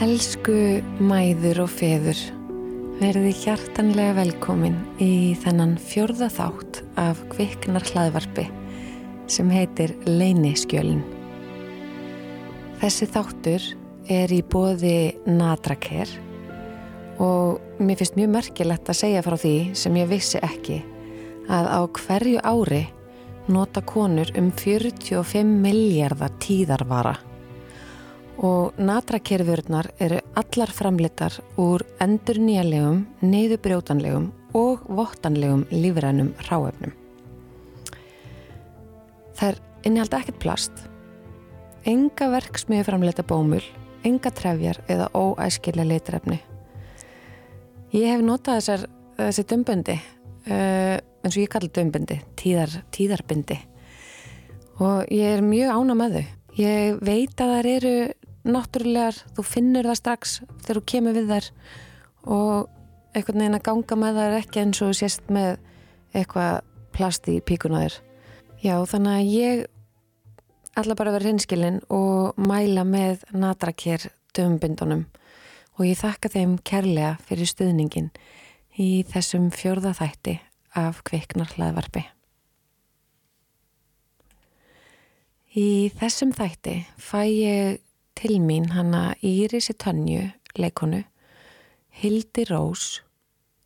Elsku mæður og feður, verði hjartanlega velkomin í þennan fjörða þátt af kviknar hlaðvarpi sem heitir Leiniskjölin. Þessi þáttur er í bóði Nadraker og mér finnst mjög merkilegt að segja frá því sem ég vissi ekki að á hverju ári nota konur um 45 miljardar tíðarvara og natrakerfurnar eru allar framlitar úr endur nýjalegum, neyðubrjótanlegum og vottanlegum lífrænum ráefnum. Það er innihalda ekkert plast, enga verksmiði framleita bómul, enga trefjar eða óæskilja litrefni. Ég hef notað þessar, þessi dömbundi, uh, eins og ég kalli dömbundi, tíðar, tíðarbindi og ég er mjög ána með þau. Ég veit að þær eru náttúrulegar, þú finnur það strax þegar þú kemur við þær og einhvern veginn að ganga með þær ekki eins og sést með eitthvað plasti í píkuna þér. Já, þannig að ég ætla bara að vera hinskilinn og mæla með natrakér dömbindunum og ég þakka þeim kærlega fyrir stuðningin í þessum fjörða þætti af kviknar hlaðvarpi. Í þessum þætti fæ ég til mín hana Írisi Tönju, leikonu, Hildi Rós,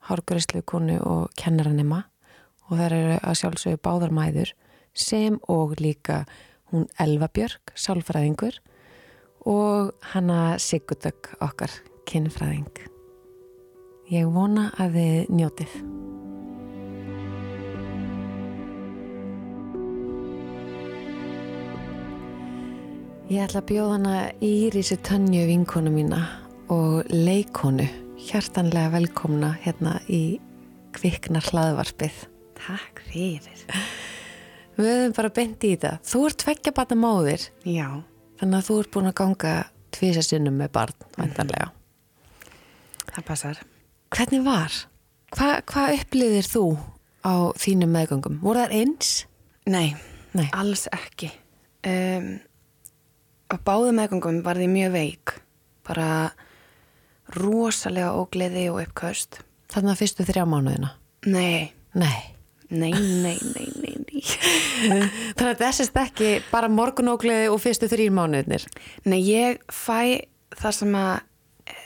hárgræslukonu og kennaranema og þær eru að sjálfsögja báðarmæður sem og líka hún Elva Björg, sálfræðingur og hana Sigurdök okkar, kinnfræðing. Ég vona að þið njótið. Ég ætla að bjóða hana Írísi Tönju vinkonu mína og leikonu hjartanlega velkomna hérna í kviknar hlaðvarpið. Takk fyrir. Við höfum bara beint í þetta. Þú ert tveggja batna móðir. Já. Þannig að þú ert búin að ganga tvisa sinnum með barn, vantanlega. Það passar. Hvernig var? Hva, hvað upplýðir þú á þínum meðgöngum? Voru það eins? Nei, Nei. alls ekki. Um, á báðum meðgöngum var því mjög veik. Bara rosalega ógleði og uppköst. Þannig að fyrstu þrjá mánuðina? Nei, Nei. nei, nei, nei, nei, nei. Þannig að þessist ekki bara morgunógleði og fyrstu þrýr mánuðinir? Nei, ég fæ það sem að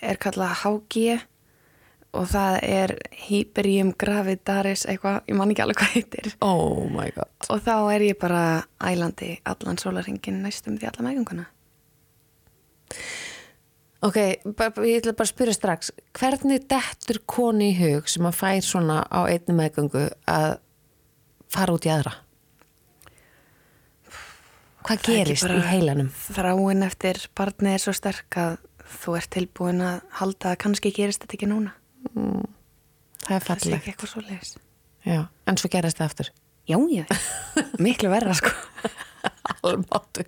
er kallað HG og það er Hyperium gravidaris eitthvað, ég man ekki alveg hvað heitir. Oh my god. Og þá er ég bara ælandi allan sólaringin næstum því alla meðgönguna. Ok, ég ætla bara að spyrja strax, hvernig dettur koni í hug sem að fær svona á einni meðgöngu að fara út í aðra? Hvað Það er gerist í heilanum? Þráin eftir barnið er svo sterk að þú ert tilbúin að halda að kannski gerist þetta ekki núna. Það er Það sé fallegt. ekki eitthvað svo leiðis. En svo gerist það aftur. Já, já. Miklu verra, sko. Almáttu.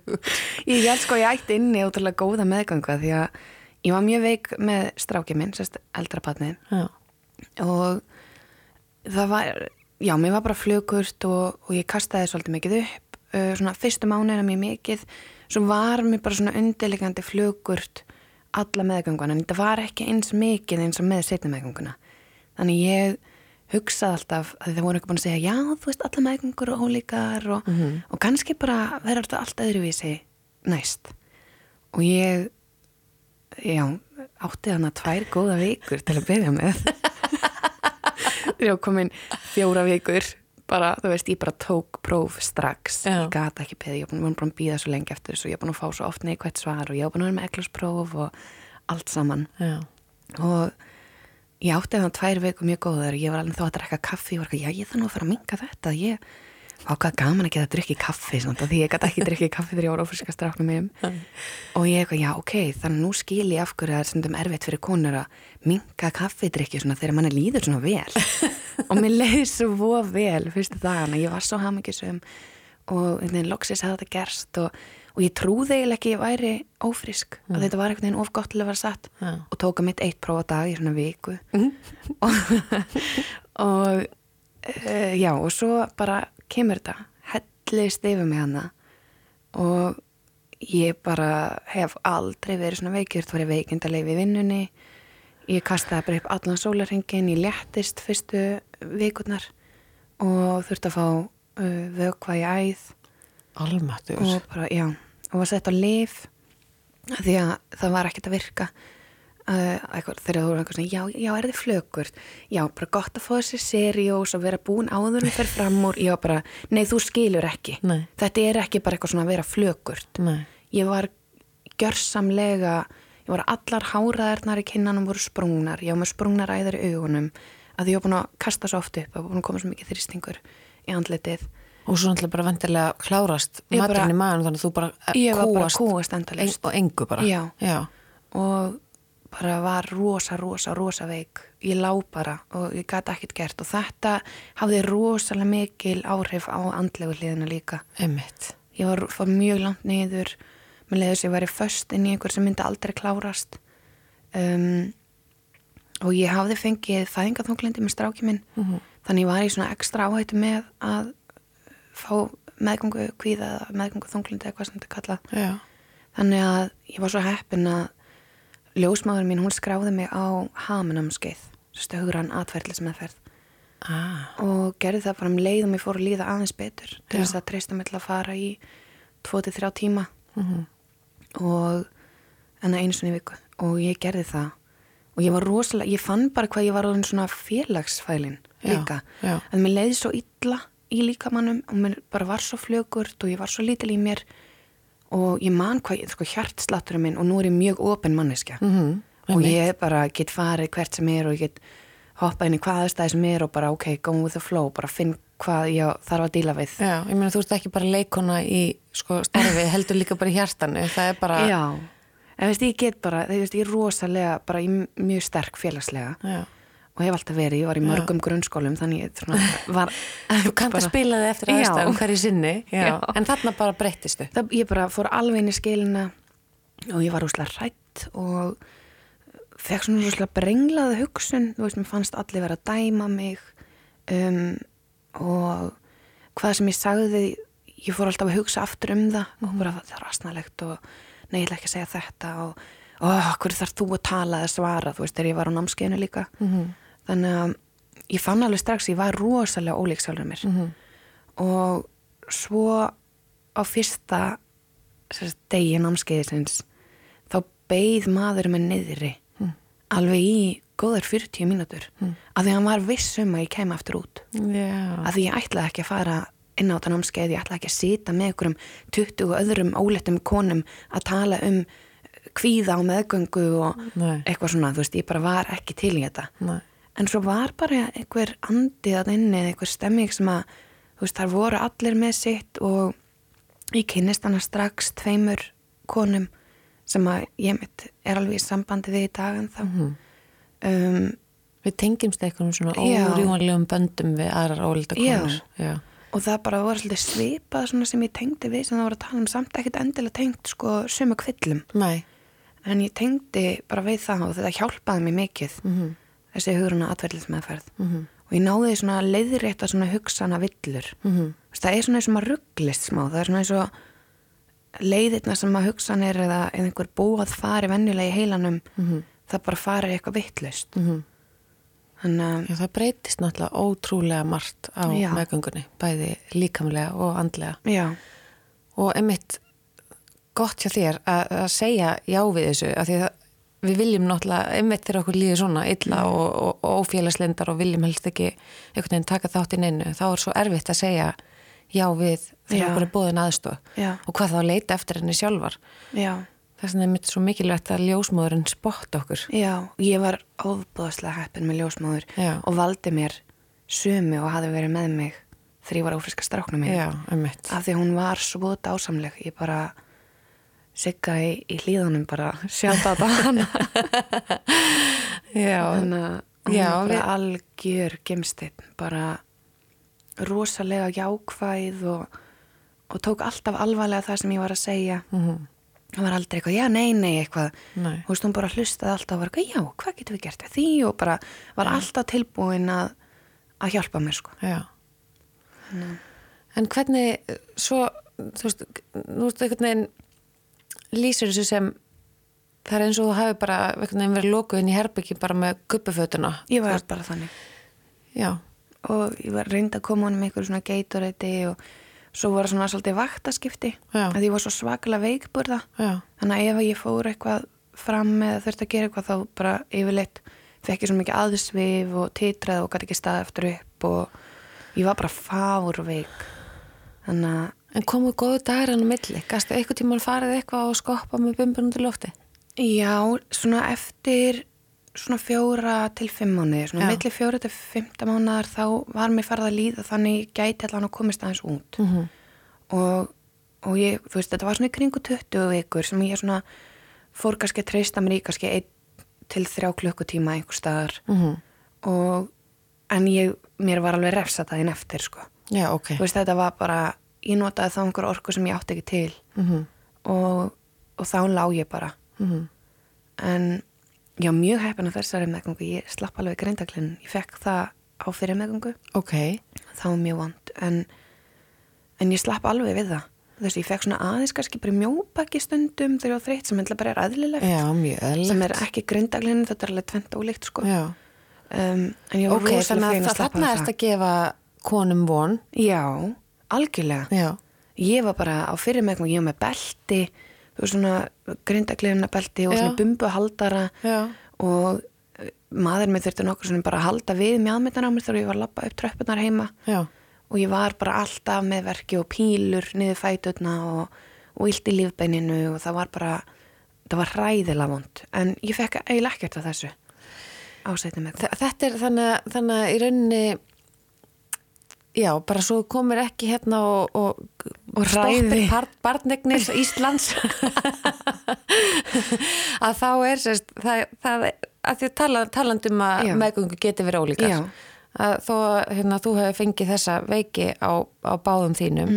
Ég held sko að ég ætti inni ótrúlega góða meðganga því að ég var mjög veik með strákið minn, sérst eldra barnið. Já, Og það var, já, mér var bara flugurt og, og ég kastaði svolítið mikið upp. Uh, svona fyrstu mánuðina mjög mikið. Svo var mér bara svona undirleikandi flugurt alla meðgönguna. En þetta var ekki eins mikið eins og með setna meðgönguna. Þannig ég hugsaði alltaf að þið voru ekki búin að segja já, þú veist, alla meðgöngur og ólíkar og, og kannski bara verður þetta allt öðruvísi næst. Og ég, já, átti þarna tvær góða vikur til að byrja með. Þegar ég kom inn fjóra vikur, bara, þú veist, ég bara tók próf strax. Já. Ég gata ekki beðið, ég var búin að býða svo lengi eftir þessu og ég var búin að fá svo oft neikvægt svar og ég var búin að vera með eklaspróf og allt saman. já. Og ég átti þannig tvær viku mjög góður og ég var alveg þá að drekka kaffi og var ekki, já, ég þarf nú að fara að minga þetta. Ég ákvað gaman ekki að drikki kaffi, svona, því ég gæti ekki drikki kaffi þegar ég var ófriska stráknum minn. Og ég eitthvað, já, ok, þannig að nú skil ég af hverju það er stundum erfitt fyrir konur að minga kaffidrykki svona þegar manni líður svona vel. og mér leiði svo vel fyrstu dagana, ég var svo hamingisum og einhvern veginn loksis hefði þetta gerst og, og ég trúði eiginlega ekki að ég væri ófrisk, að þetta var einhvern veginn of gott til að vera satt Já. og tóka mitt eitt próf á dag í svona viku og, og uh, já, og svo bara kemur þetta hellist yfir mig hana og ég bara hef aldrei verið svona veikjur, þú verið veikindalegi við vinnunni. Ég kastaði bara upp allan sólarhengin, ég léttist fyrstu vikurnar og þurfti að fá uh, vökva í æð. Almatur. og bara, já, og var sett á lif því að það var ekkert að virka uh, eitthvað, þegar þú voru eitthvað svona, já, já, er þið flögur já, bara gott að fá þessi seriós og vera búin áður en fer fram úr. Já, bara, nei, þú skilur ekki. Nei. þetta er ekki bara eitthvað svona að vera flögurt Nei. ég var gjörsamlega ég var allar háraðarnar í kinnanum voru sprungnar, ég var með sprungnar æðar í augunum. Að ég var búin að kasta svo oft upp og búin að koma svo mikið þrýstingur í andletið Og svo náttúrulega bara vendilega klárast maturinn í maðan þannig að þú bara eh, ég var bara kúast kúast og engu bara. Bara var rosa, rosa, rosa veik. Ég lá bara og ég gæti ekkert gert. Og þetta hafði rosalega mikil áhrif á andlegu hliðina líka. Einmitt. ég var, fór mjög langt niður. Með leiðis ég væri föst inn í einhver sem myndi aldrei klárast. Um, og ég hafði fengið fæðingaþunglindi með stráki minn. Mhm. þannig ég var í svona ekstra áhættu með að fá meðgangu kvíða eða meðgangu þunglindi eða hvað sem þetta kallað. Já. Þannig að ég var svo heppin að ljósmáður mín, hún skráði mig á haminamskeið, stöðurann atverðlis meðferð Ah. og gerði það bara um leið og mér fór að líða aðeins betur til Já. þess að treysta mig til að fara í 2-3 tíma Mhm. og enna einu sinni í viku og ég gerði það og ég var rosalega, ég fann bara hvað ég var svona félagsfælin Já, líka já. að mér leiði svo illa í líkamannum og mér bara var svo fljögurt og ég var svo lítil í mér og ég man hvað, sko hjartslátturinn minn og nú er ég mjög opin manneskja Mhm. og Einmitt. ég bara get farið hvert sem er og ég get hoppað inn í hvaða stæði sem er og bara ok, go with the flow, bara finn hvað ég þarf að díla við Já, ég meina þú ert ekki bara leikona í sko, starfi, heldur líka bara í hjartanu það er bara Já, en veist ég get bara, þú veist ég er rosalega bara mjög sterk félagslega Já. Og hef alltaf verið, ég var í mörgum grunnskólum þannig ég svona var Þú kannt að spila þið eftir Já. aðstæðum hverju sinni já. Já. en þarna bara breyttistu það, ég bara fór alveg inn í skilina og ég var rosalega hrætt og fekk svona rosalega brenglaða hugsun, þú veist, mér fannst allir vera að dæma mig um, og hvað sem ég sagði ég fór alltaf að hugsa aftur um það og bara það er asnalegt og nei, ég ætla ekki að segja þetta og oh, hverju þarf þú að tala eða svara, þú veist, þegar ég var á námskeiðinu líka Mhm. Þannig að ég fann alveg strax að ég var rosalega ólík sjálfur mér Mhm. og svo á fyrsta degi námskeiðisins þá beigð maður með niðri alveg í góðar 40 mínútur mm. að því hann var viss um að ég kem aftur út Já, að því ég ætlaði ekki að fara inn á þetta námskeið, ég ætlaði ekki að sita með einhverjum 20 og öðrum ólettum konum að tala um kvíða og meðgöngu og Nei. eitthvað svona, þú veist, ég bara var ekki til í þetta Nei. En svo var bara einhver andið að inni, eða einhver stemming sem að, þú veist, þar voru allir með sitt og ég kynnist hana strax tveimur konum sem að ég mitt er alveg í sambandi við í dag en þá um, Við tengjumst eitthvað svona Já. órjúanlegum böndum við aðrar ólita Já. konur Já. og það bara voru svolítið svipað svona sem ég tengdi við sem það voru að tala um samt ekkert endilega tengt sko sömu kvillum Nei en ég tengdi bara við það og þetta hjálpaði mér mikið Mhm. Þessi huguruna atverðlismeðferð Mhm. og ég náði svona leiðrétta svona hugsana villur. Þú veist, það er svona eins og maður rugglist smá það er svona eins og leiðirna sem maður hugsan er eða einhver búað fari venjulega í heilanum Mhm. það bara fari eitthvað vittlust Mhm. þannig að það breytist náttúrulega ótrúlega margt á Já. meðgöngunni, bæði líkamlega og andlega. já, Og einmitt gott hjá þér að, að segja já við þessu, af því að við viljum náttúrulega, einmitt þegar okkur líður svona illa og, og, og ófélagslendar og viljum helst ekki einhvern veginn taka þátt inn einu, þá er svo erfitt að segja já við þegar Já. okkur er bóðin aðstof Já. og hvað þá að leita eftir henni sjálfar. já, Þess vegna er mitt svo mikilvægt að ljósmóðurinn spotta okkur. já ég var ofbúðslega heppin með ljósmáður Já. og valdi mér sömu og hafði verið með mig þegar ég var ófriska stráknum af því hún var svo dásamleg ég bara sigga í, í hlýðanum bara sjáta þetta hana. Já, þannig að hún Já, var bara við- algjör gemsteinn bara rosalega jákvæð og, og tók alltaf alvarlega það sem ég var að segja. Mhm. það var aldrei eitthvað, já, nei, nei, eitthvað. Nei. veist, hún bara hlustaði alltaf og var eitthvað, já, hvað getum við gert því? Og bara var alltaf tilbúin að að hjálpa mér, sko. Já. En hvernig, svo, þú veist, nú veist einhvern veginn, lýsir þessu sem það er eins og þú hafi bara verið lokuð inn í herbyggi bara með kuppufötuna Ég var bara þannig. Já, og ég var reynd að koma honum einhver svona geituræti og svo var svona svolítið vaktaskipti. Já. að ég var svo svakalega veikburða. Já, þannig að ef ég fór eitthvað fram eða þurfti að gera eitthvað þá bara yfirleitt fekk ég svo mikið aðsvif og titrað og gæti ekki staði eftir upp og ég var bara fár veik þannig að en komu góðu dagar hann á milli gastu eitthvað tíma farið eitthvað og skoppa með bumbunum til lofti já, svona eftir svona fjóra til fimm mánuði svona Já. milli fjóra til fimmta mánuðar þá var mér farið að líða þannig gæti allan að komist aðeins út mm -hmm. og, og ég, þú veist, þetta var svona í kringu 20 vikur sem ég svona fór kannski að treysta mér í kannski 1 til 3 klukkutíma einhver staðar Mhm. og en ég, mér var alveg refsa daginn eftir sko. já, ok þú veist, þetta var bara ég notaði þá einhver orku sem ég átti ekki til. Mm og, og þá lá ég bara. -hmm. en já, mjög heppin að þessari meðgöngu. Ég slapp alveg greindaglinn, ég fekk það á fyrir meðgöngu, ok, það var mjög vond. En, en ég slapp alveg við það. Þess að ég fekk svona aðeins kannski bara mjóbaki stundum þegar ég var þreytt sem hefði bara er aðlilegt já, sem er ekki greindaglinn, þetta er alveg tvent ólíkt sko. um, en ég var ok, rosalega þannig fegin að slappa það að gefa konum von. Já, algjörlega. Já, ég var bara á fyrir meðgöngu, ég var með belti svona grindaglina belti og svona bumbuhaldara já, og eh, maður með þurfti nokkur svona bara að halda við mjöðmyndan á mér þegar ég var að lappa upp tröppunar heima. Já. Og ég var bara alltaf með verki og pílur niður fætutna og, og illt í lífbeininu og það var bara það var hræðilega vond. En ég fekk eiginlega ekkert af þessu ásættum með. Þa- Þetta er þannig að í rauninni já, bara svo komur ekki hérna og, og, Og stoppir barnegnir Íslands. Að þá er sérst, það, það, að því að tala, talandum að meðgöngu geti verið ólíkar. Að þó að hérna, þú hefur fengið þessa veiki á, á báðum þínum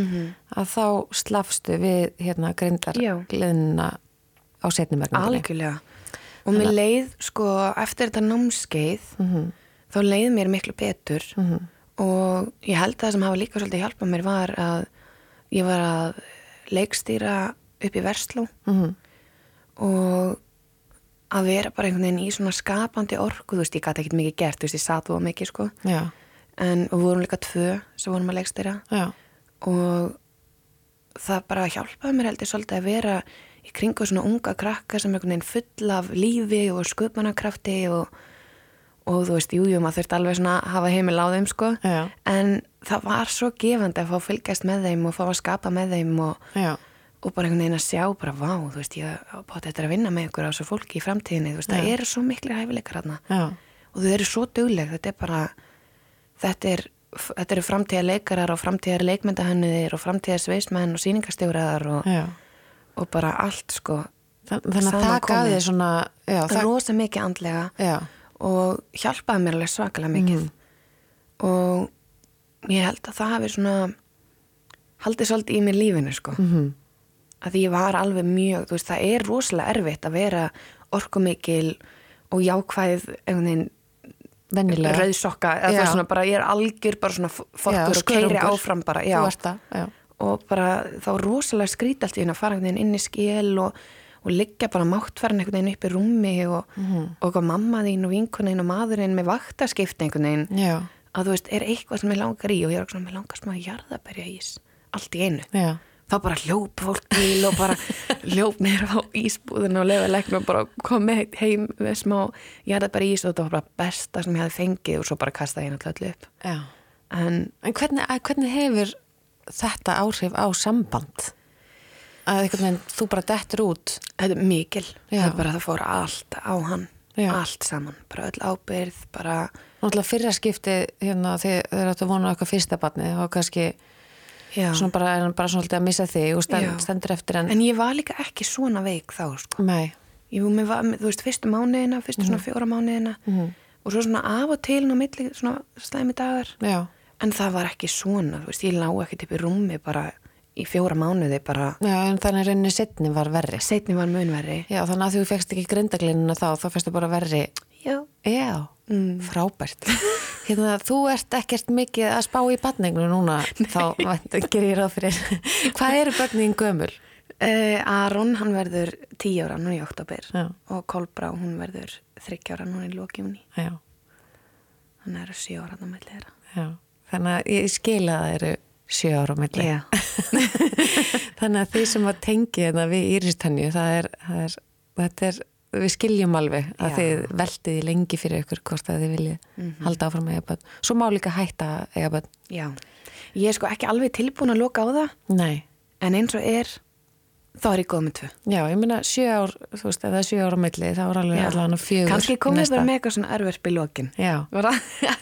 að þá slafstu við hérna, grindar Já. gleðina á setni meðgöngunni algjörlega. Og mér leið sko eftir þetta námskeið Mhm. þá leið mér miklu betur og ég held að það sem hafa líka svolítið hjálpað mér var að ég var að leikstýra upp í Versló. Mhm. og að vera bara einhvern veginn í svona skapandi orku, þú veist, ég gæti ekkert mikið gert, þú veist, ég satt þú mikið, sko, Já, en við vorum líka tvö sem vorum að leikstýra. Já, og það bara hjálpaði mér heldur svolítið að vera í kringu svona unga krakka sem einhvern veginn full af lífi og sköpunarkrafti og, og þú veist, jújú, jú, maður þurfti alveg svona að hafa heimil á þeim, sko, Já. en það var svo gefandi að fá að fylgjast með þeim og fá að skapa með þeim og, og bara einhvern veginn að sjá bara, vá, þú veist, ég bátt þetta að vinna með ykkur á þessu fólki í framtíðinni, þú veist, það Já. eru svo miklu hæfileikar já, og þau eru svo dugleg, þetta er bara þetta er þetta eru framtíðar leikarar og framtíðar leikmyndahannuðir og framtíðar sveismenn og sýningastjóraðar og, og bara allt sko. Þa- Þannig að það þig svona, já, það, rosa mikið andlega. Já, og hjálpaði mér alveg svakalega mikið Mhm. og ég held að það hafi svona haldið svolítið í mér lífinu sko mhm, að því ég var alveg mjög, þú veist, það er rosalega erfitt að vera orkumikil og jákvæð einhvern veginn vennilega. rauðsokka það er svona bara, ég er algjör bara svona fokkur og keiri áfram bara, já, það, já. og bara þá rosalega skrít allt í henni að fara inn í skil og, og liggja bara máttfærin einhvern veginn upp í rúmi og, Mhm. og eitthvað mamma þín og vinkunin og maðurinn með vaktaskipti einhvern veginn. Já, að þú veist, er eitthvað sem ég langar í og ég er svona, mér langar smá jarðaberja ís. Allt í einu. Já, þá bara hljóp fólk til og bara hljóp mér á ísbúðinu og lefa leiknum og bara kom með heim með smá jarðabæri ís og þetta var bara besta sem ég hefði fengið og svo bara kastaði ég náttúrulega öllu upp. En En hvernig, að- hvernig hefur þetta áhrif á samband? Að veginn, þú bara dettur út. þetta er mikil. Það er bara það fór allt á hann. Já. allt saman, bara öll ábyrð bara, Náttúrulega fyrra skipti hérna þegar þeir áttu vonu á eitthvað fyrsta barni og kannski já. svona bara, er hann bara svona að missa þig og stend, stendur eftir en, en ég var líka ekki svona veik þá sko. Ég, var, þú veist, fyrstu mánuðina fyrstu svona fjóra mánuðina og svo svona af og til ná milli svona slæmi dagar. Já, En það var ekki svona, þú veist, ég lá ekkert upp í rúmi bara í fjóra mánuði bara, já, en þannig rauninni setni var verri. setni var munverri. Já, þannig að þú fegst ekki grindaglinuna þá, þá fegstu bara verri. Já. Já, Mm. frábært. Hérna, þú ert ekkert mikið að spá í batninglu núna, þá ger ég ráð fyrir. Hvað eru börnin gömul? Uh, Aron, hann verður 10 ára nú í oktober Já. og Kolbrá, hún verður 30 ára nú í lókjumni Já, hann er 7 ára milli þeirra já. Þannig að ég skila að það eru sjö ára á milli. Já, Þannig að því sem að tengi þetta við Íristanju, það er, það er, þetta er, við skiljum alveg að Já. þið veldið í lengi fyrir ykkur hvort að þið viljið Mhm. halda áfram að eiga bönn. Svo má líka hætta að eiga bönn. já Ég er sko ekki alveg tilbúin að loka á það Nei. en eins og er þá er ég góð með tvö Já, ég meina sjö ár, þú veist, er sjö ára á milli, þá er alveg allan fjögur. Kannski komið bara með eitthvað svona erverf í lokin Já,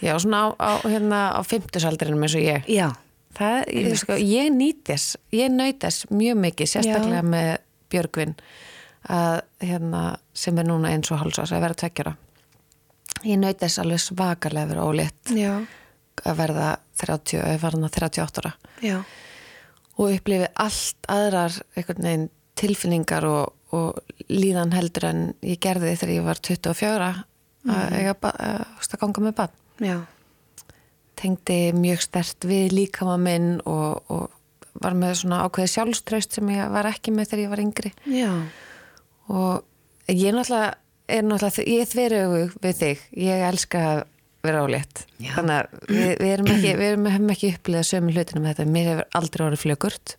já, svona á, á, hérna, á fimmtusaldrinum eins og ég. Já, Það, ég, sko, ég nýt þess, ég þess mjög mikið, sérstaklega Já. með Björgvin að, hérna, sem er núna eins og hálsás að vera tveggjara. Ég þess alveg svakalega vera ólétt já, að verða 30, að verða 38 ára já og upplifið allt aðrar veginn tilfinningar og, og líðan heldur en ég gerði þegar ég var 24 að, ba- að, að ganga með bann. Já, tengdi mjög stert við líkama minn og, og var með svona ákveði sjálfströst sem ég var ekki með þegar ég var yngri. Já, og ég náttúrulega er náttúrulega, ég er þverjögu við þig, ég elska að vera álétt þannig að við, við erum ekki við erum, hefum ekki upplýðað sömu hlutinu með þetta. Mér hefur aldrei orðið flögurt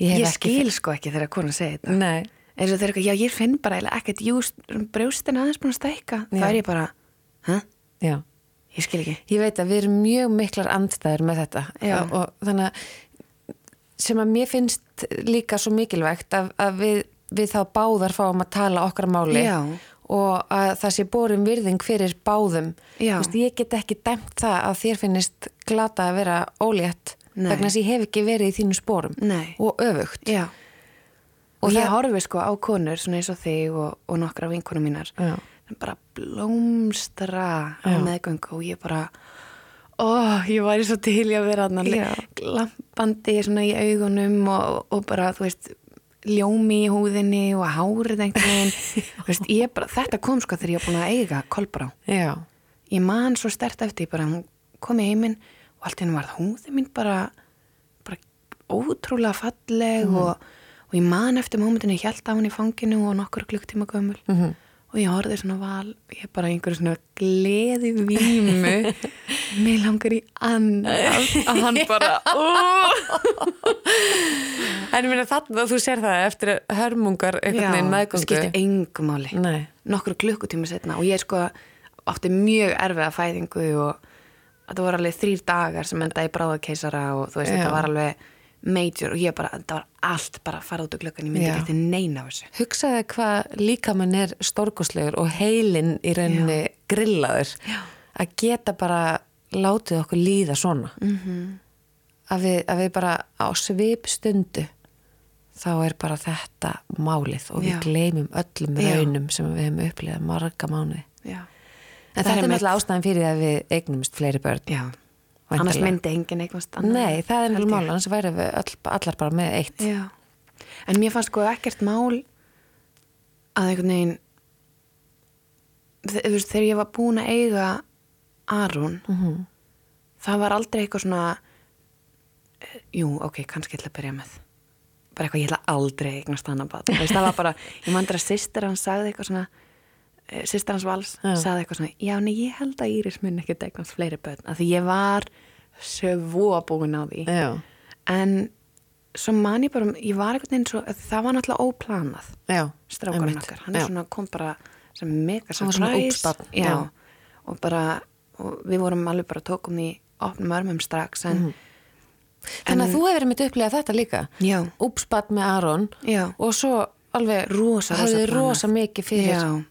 ég ég skil sko ekki þegar kona segir þetta. Nei, eins og þeir eitthvað, já ég finn bara ekkert, brjóstin aðeins búin að stækka. Það er ég bara, hæ? já Ég skil ekki Ég veit að við erum mjög miklar andstæður með þetta Já. og, þannig að sem að mér finnst líka svo mikilvægt að, að við, við þá báðar fáum að tala okkar máli Já. og að það sé borum virðing fyrir báðum veist, ég get ekki dæmt það að þér finnist glata að vera ólétt Nei. vegna þess að ég hef ekki verið í þínu spórum Nei. og öfugt Já Og, Og ég það- horfi sko á konur svona eins og þig og, og nokkra vinkonum mínar Já. Bara blómstra meðgöngu og ég bara ó, ég væri svo til í að vera glampandi svona í augunum og, og bara, þú veist ljómi í húðinni og hárið einhvern veginn. Ég bara, þetta kom sko þegar ég var búin að eiga kolbrá. Já, ég man svo stert eftir bara hún kom í heiminn og allt henni var húðin mín bara, bara ótrúlega falleg og, og ég man eftir mómentinu ég held á henni í fanginu og nokkur klukktíma gömul. Mhm. Og ég horfði svona val ég bara í einhverju svona gleði vímu mér langar í annað. Að hann bara en ég meina þarna þú sér það eftir hörmungar einhvern veginn meðgöngu. skipti engum máli. Nei. nokkur klukkutíma setna og ég sko átti mjög erfiða fæðingu og þetta voru alveg þrýr dagar sem enda í bráðakeisara og þú veist Já. þetta var alveg major og ég bara, þetta var allt bara að fara út úr klukkan, ég myndi Já. ekki eftir neina á þessu Hugsaði hvað líkamann er stórkoslegur og heilin í rauninni grillaður Já. að geta bara látið okkur líða svona mm Mhm. að, við, að við bara á svip stundu þá er bara þetta málið og við Já. gleymum öllum Já. raunum sem við hefum upplifað marga mánuði Já, en Það þetta er mitt- náttúrulega ástæðan fyrir að við eignumst fleiri börn já. Annars Væntanlega. myndi enginn eignast annað Nei, það er ég. mál, annars væri við öll, allar bara með eitt Já, en mér fannst sko ekkert mál að einhvern veginn þú veist, þegar ég var búin að eiga Aron Mhm. það var aldrei eitthvað svona eh, jú, ok, kannski ég ætla að byrja með bara eitthvað, ég ætla aldrei að eignast veist, það var bara, ég mandur að sýstir hans sagði eitthvað svona eh, sýstir hans vals Já. sagði eitthvað svona, já, nei, ég held að Íris mun ekki eignast fleiri börn, af því ég var svo búin á því. Já, en svo man ég bara, ég var einhvern veginn svo, það var náttúrulega óplanað strákurinn okkar, hann er svona, kom bara sem mega surprise. og bara og við vorum alveg bara tókum því opnum örmum strax en, Mhm. Þannig að þú hefur mitt upplegað þetta líka? Úpspatt með Aron já, og svo alveg Rosa, rosa rosa mikið fyrir já,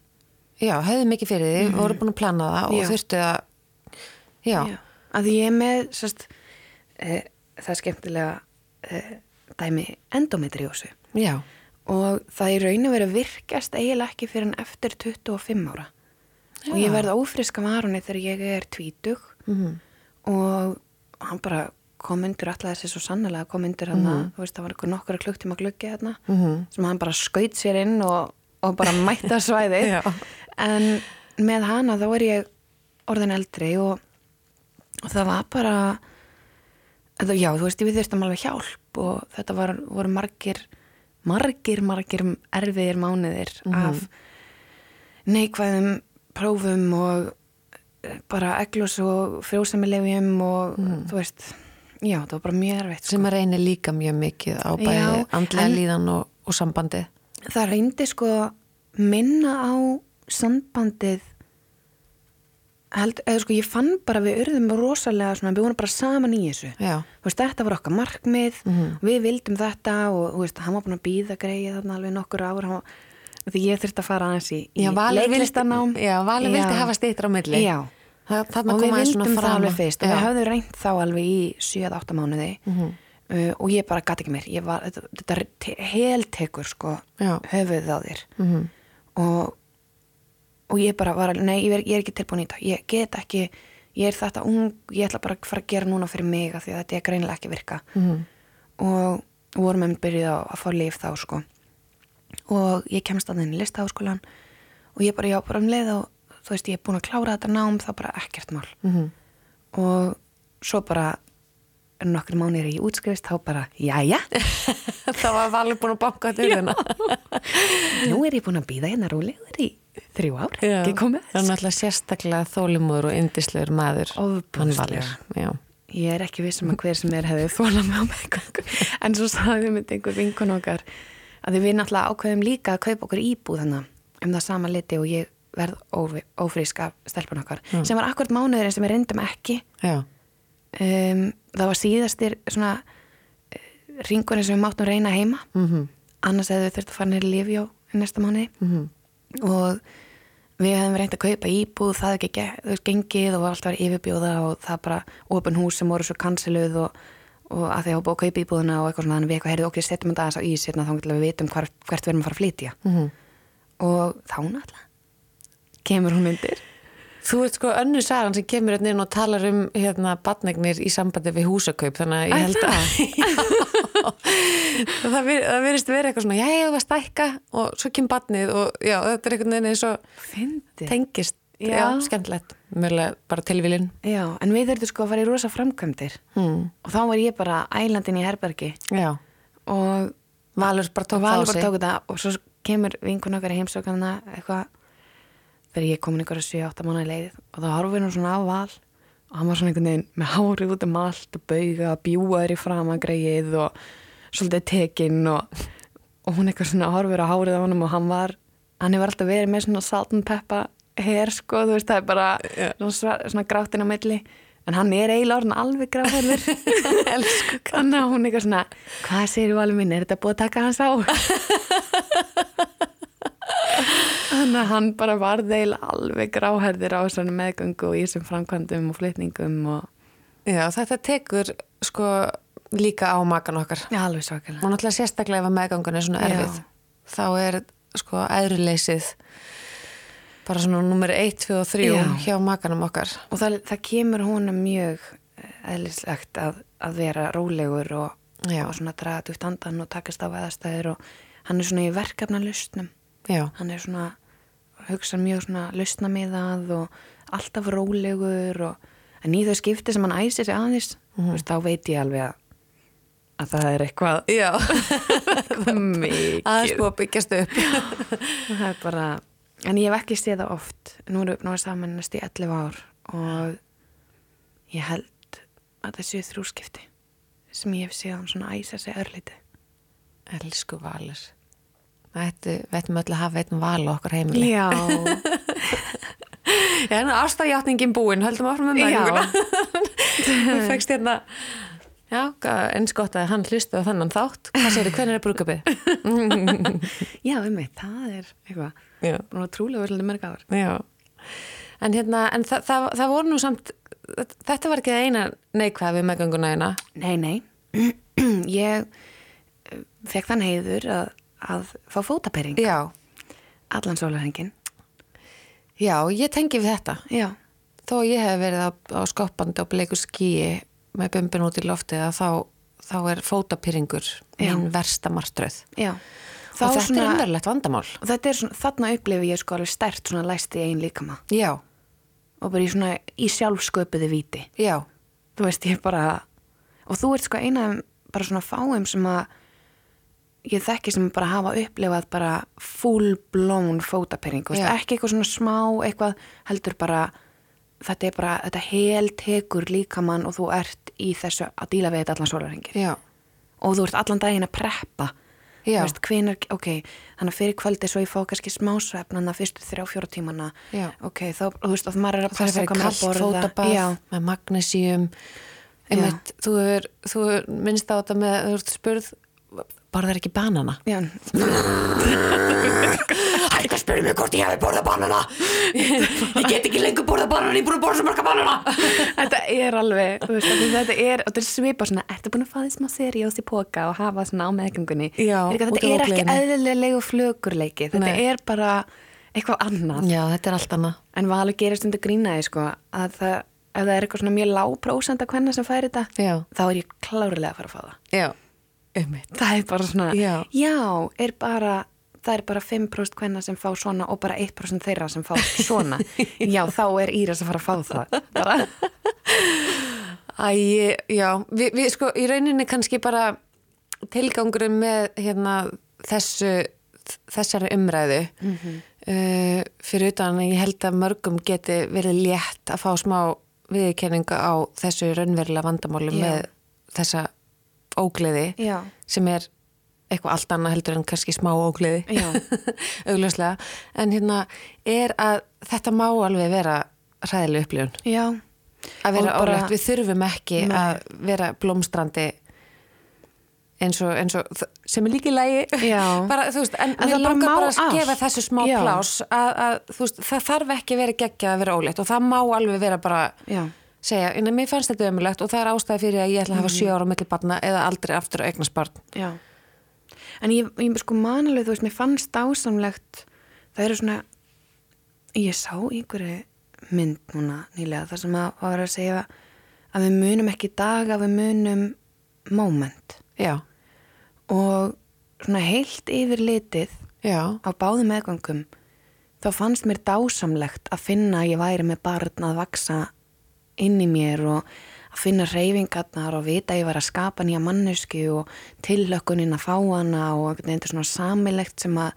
Já, höfðu mikið fyrir því, voru búin að plana það og Já. þurftu að Já, já. að því ég er með sest, e, það er skemmtilega e, dæmi endometriósu já, og það í rauninu verið virkast eiginlega ekki fyrir en eftir 25 ára og ég Já. verði ófrisk af Aroni þegar ég er tvítug Mhm. og hann bara kom undir alltaf þessi svo sannlega kom undir hann að, þú veist, það var eitthvað nokkura klukktíma gluggi hérna, Mhm. sem hann bara skaut sér inn og, og bara mætta svæði Já. En með hana þá er ég orðin eldri og, og það var bara það, já, þú veist, við þurftum alveg hjálp og þetta var, voru margir margir, margir erfiðir mánuðir af neikvæðum prófum og eh, bara eglus og frjósamilefjum og þú veist, já, það var bara mjög erfitt sko. sem að reynir líka mjög mikið á bæði andlega líðan og, og sambandi. Það reyndi sko minna á sambandið held, eða sko ég fann bara við urðum rosalega svona, við vorum bara saman í þessu. Veist, þetta var okkar markmið Mhm. við vildum þetta og veist, hann var búin að býða greið þarna alveg nokkur ár hann var, því ég þurfti að fara aðeins í, í leiklistanám já, Valur vildi hafa stýttir á milli. Já. það, og við vildum það alveg fyrst og við höfðum reynt þá alveg í 7-8 mánuði. Mhm. uh, og ég bara gæti ekki mér var, þetta, þetta te- heltekur sko höfuð á þér. Mhm. og, og ég bara var alveg, nei, ég er, ég er ekki tilbúin í þetta ég get ekki, ég er þetta ung ég ætla bara að fara að gera núna fyrir mig því að þetta er greinilega ekki að virka Mhm. og vorum með byrjuð á að fá lif þá sko og ég kemst að þenni listaháskólan og ég bara, já, bara um leið og þú veist, ég er búin að klára þetta nám þá bara ekkert mál Mhm. og svo bara nokkur mánir í útskrifist þá bara, jæja, það var Valur búin að banka til hérna nú er ég búin að býða hérna rólegur í þrjú ár, ekki komið það er náttúrulega sérstaklega þólimur og yndislegur maður já. Ég er ekki vissum að hver sem er hefði þólað með á meðgöngu. En svo sagði mynd einhver vinkun okkar að við náttúrulega ákveðum líka að kaupa okkur íbúð þannig um það sama liti og ég verð ófrísk af stelpun okkar. Sem var akkurat mánuðurinn sem við reyndum ekki. já, Um, það var síðastir svona uh, ringurinn sem við máttum reyna heima. Mhm. Annars hefðu við þurft að fara neyri lífi á næsta mánuði. Mhm. Og við hefðum reynd að kaupa íbúð, það ekki þú veist, gengið og var alltaf verið yfirbjóða og það bara opin hús sem voru svo kansiluð og, og að því að búið að kaupa íbúðuna og eitthvað svona, þannig við eitthvað heyrðu okkur, setjum þetta aðeins á ís hérna þá að við vitum hvar, hvert við erum að fara að flytja Mhm. og þá náttúrulega kemur hún undir Þú veit sko önnu sagan sem kemur hérna inn og talar um hérna badnegnir í sambandi við húsakaup þannig að ég held að það, virðist verið eitthvað svona já, ég var stækka og svo kemur badnið og já, þetta er einhvern veginn eins og tengist, já, Já. skemmtilegt mjögulega bara tilvílin Já, en við þurftum sko að fara í rosa framkvæmdir. Hmm. og þá var ég bara ælandin í herbergi. Já, og Valur bara tók það á sig. og svo kemur vinkun okkar í heimsókana eitthvað þegar ég er komin ykkur að 7-8 mánu leið og þá horfum við nú svona á val og hann var svona einhvern veginn með hárið út um allt og bauga, bjúaður í framagreið og svolítið tekinn og, og hún eitthvað svona horfur á hárið á honum og hann var hann hefur alltaf verið með svona salt and pepper hair sko, þú veist, það er bara Já. svona, svona gráttinn á milli en hann er eiginlega orðin alveg gráðherður Elsku Þannig að hún eitthvað svona, hvað segir þú alveg minn, er þetta búið að taka hans á? Þannig að hann bara varð eiginlega alveg gráherðir á svona meðgöngu og í þessum framkvæmdum og flytningum og Já, þetta tekur sko líka á makan okkar já, alveg svakalega. og náttúrulega sérstaklega ef að meðgangun er svona Já. erfið þá er sko æðruleysið bara svona nummer 1, 2 og 3 Já. hjá makanum okkar Og það, það kemur honum mjög eðlislegt að, að vera rólegur og, Já. og svona draga djúpt andan og takast á veðastæðir og hann er svona í verkefna lustnum. Já, Hann er svona, hugsa mjög svona lustnamiðað og alltaf rólegur og en í þau skipti sem hann æsir sig aðeins, mm veist, þá veit ég alveg að, að það er eitthvað, aðeins búið að byggjast upp. Það er bara, en ég hef ekki séð það oft. Nú erum við náttúrulega saman næst í 11 ár og ég held að það séu þrjúskipti sem ég hef séð hann svona æsa sig örlíti Elsku Valur Þetta, við ættum öll að hafa einn val á okkar heimili. Já, Já, en ástæðjátningin búin, höldum áfram með Já. meðganguna Þú fegst hérna Já, eins gott að hann hlustu á þannan þátt. Hvað segir þið, hvernig er brúkabið? já, um mig, það er eitthvað, að trúlega verið mörg ár já. En hérna, en það, það, það voru nú samt Þetta var ekki það eina neikvæð við meðganguna eina nei, nei, ég eh, fekk þann heiður að, að fá fótapering Já, allan sólarhengin já, ég tengi við þetta. Já, Þó ég hef verið á, á skoppandi og bleiku skíi með bumbin út í loftið að þá, þá er fótapyrringur Já. mín versta martröð. já. Og þetta er umverlegt vandamál. og þetta er svona, þarna upplifi ég sko alveg stert svona læst í einn líkama. Já, og bara í svona í sjálfsköpuði viti já, þú veist ég bara og þú ert sko eina bara svona fáum sem að ég þekki sem bara hafa upplifað bara full blown fótapering, ekki eitthvað svona smá eitthvað heldur bara þetta er bara, þetta hel tekur líkamann og þú ert í þessu að díla við þetta allan sólarhengir og þú ert allan daginn að preppa. Veist, hvenar, ok, þannig að fyrir kvöldi svo ég fá kannski smá svefn þannig að fyrstu þrjá fjóra tímana Já. ok, þá, þú veist, og maður er að passa að borða fótabað Já, með einmitt, þú er, þú er minnst á þetta með, þú ert spurð borðar ekki banana? Já, Hætti að spyrja mig hvort ég hefði borðað banana. Ég get ekki lengur borðað banana Ég er búin að borða svo marga banana. Þetta er alveg veist, þetta er, er svipa svona ertu búin að fá því smá seriós í póka og hafa svona á meðgöngunni? Þetta er ekki eðlilegu flögurleiki þetta Nei. er bara eitthvað annað. Já, þetta er allt annað. En hvað alveg gerist undir grínaði sko að það, ef það er eitthvað svona mjög lág prósent að hvenna sem fær þetta Já. þá er ég klárlega að fara að fá það. Já, einmitt það er bara svona, Já. er bara það er bara 5% hvenna sem fá svona og bara 1% þeirra sem fá svona já, þá er Íris að fara að fá það bara, Æ, já, við, við sko í rauninni kannski bara tilgangurinn með hérna þessu þessari umræðu uh, fyrir utan að ég held að mörgum geti verið létt að fá smá viðurkenninga á þessu raunverulega vandamáli Já. með þessa ógleði já, sem er eitthvað allt annað heldur en kannski smá ógleði. Augljóslega. En hérna er að þetta má alveg vera hræðileg upplifun? Já. Að vera bara- ólægt, við þurfum ekki Nei. að vera blómstrandi eins og, eins og sem er líki lægi bara, veist, en, bara langar bara að gefa þessu smá Já. plás að, að veist, það þarf ekki að vera geggjað að vera ólétt og það má alveg vera bara Já. Segja, en mér fannst þetta ömulegt og það er ástæði fyrir að ég ætla að hafa sjö ára á milli barna eða aldrei aftur að eignast barn. Já, en ég, ég sko manalegu, þú veist, mér fannst ásamlegt, það eru svona, ég sá einhverju mynd núna nýlega þar sem að var að segja að við munum ekki daga, við munum moment. Já, og svona heilt yfir litið já, á báðum meðgangum þá fannst mér dásamlegt að finna að ég væri með barn að vaksa inn í mér og að finna reyfingarnar og vita að ég var að skapa nýja mannesku og tillökkunin að fá hana og er svona samilegt sem að,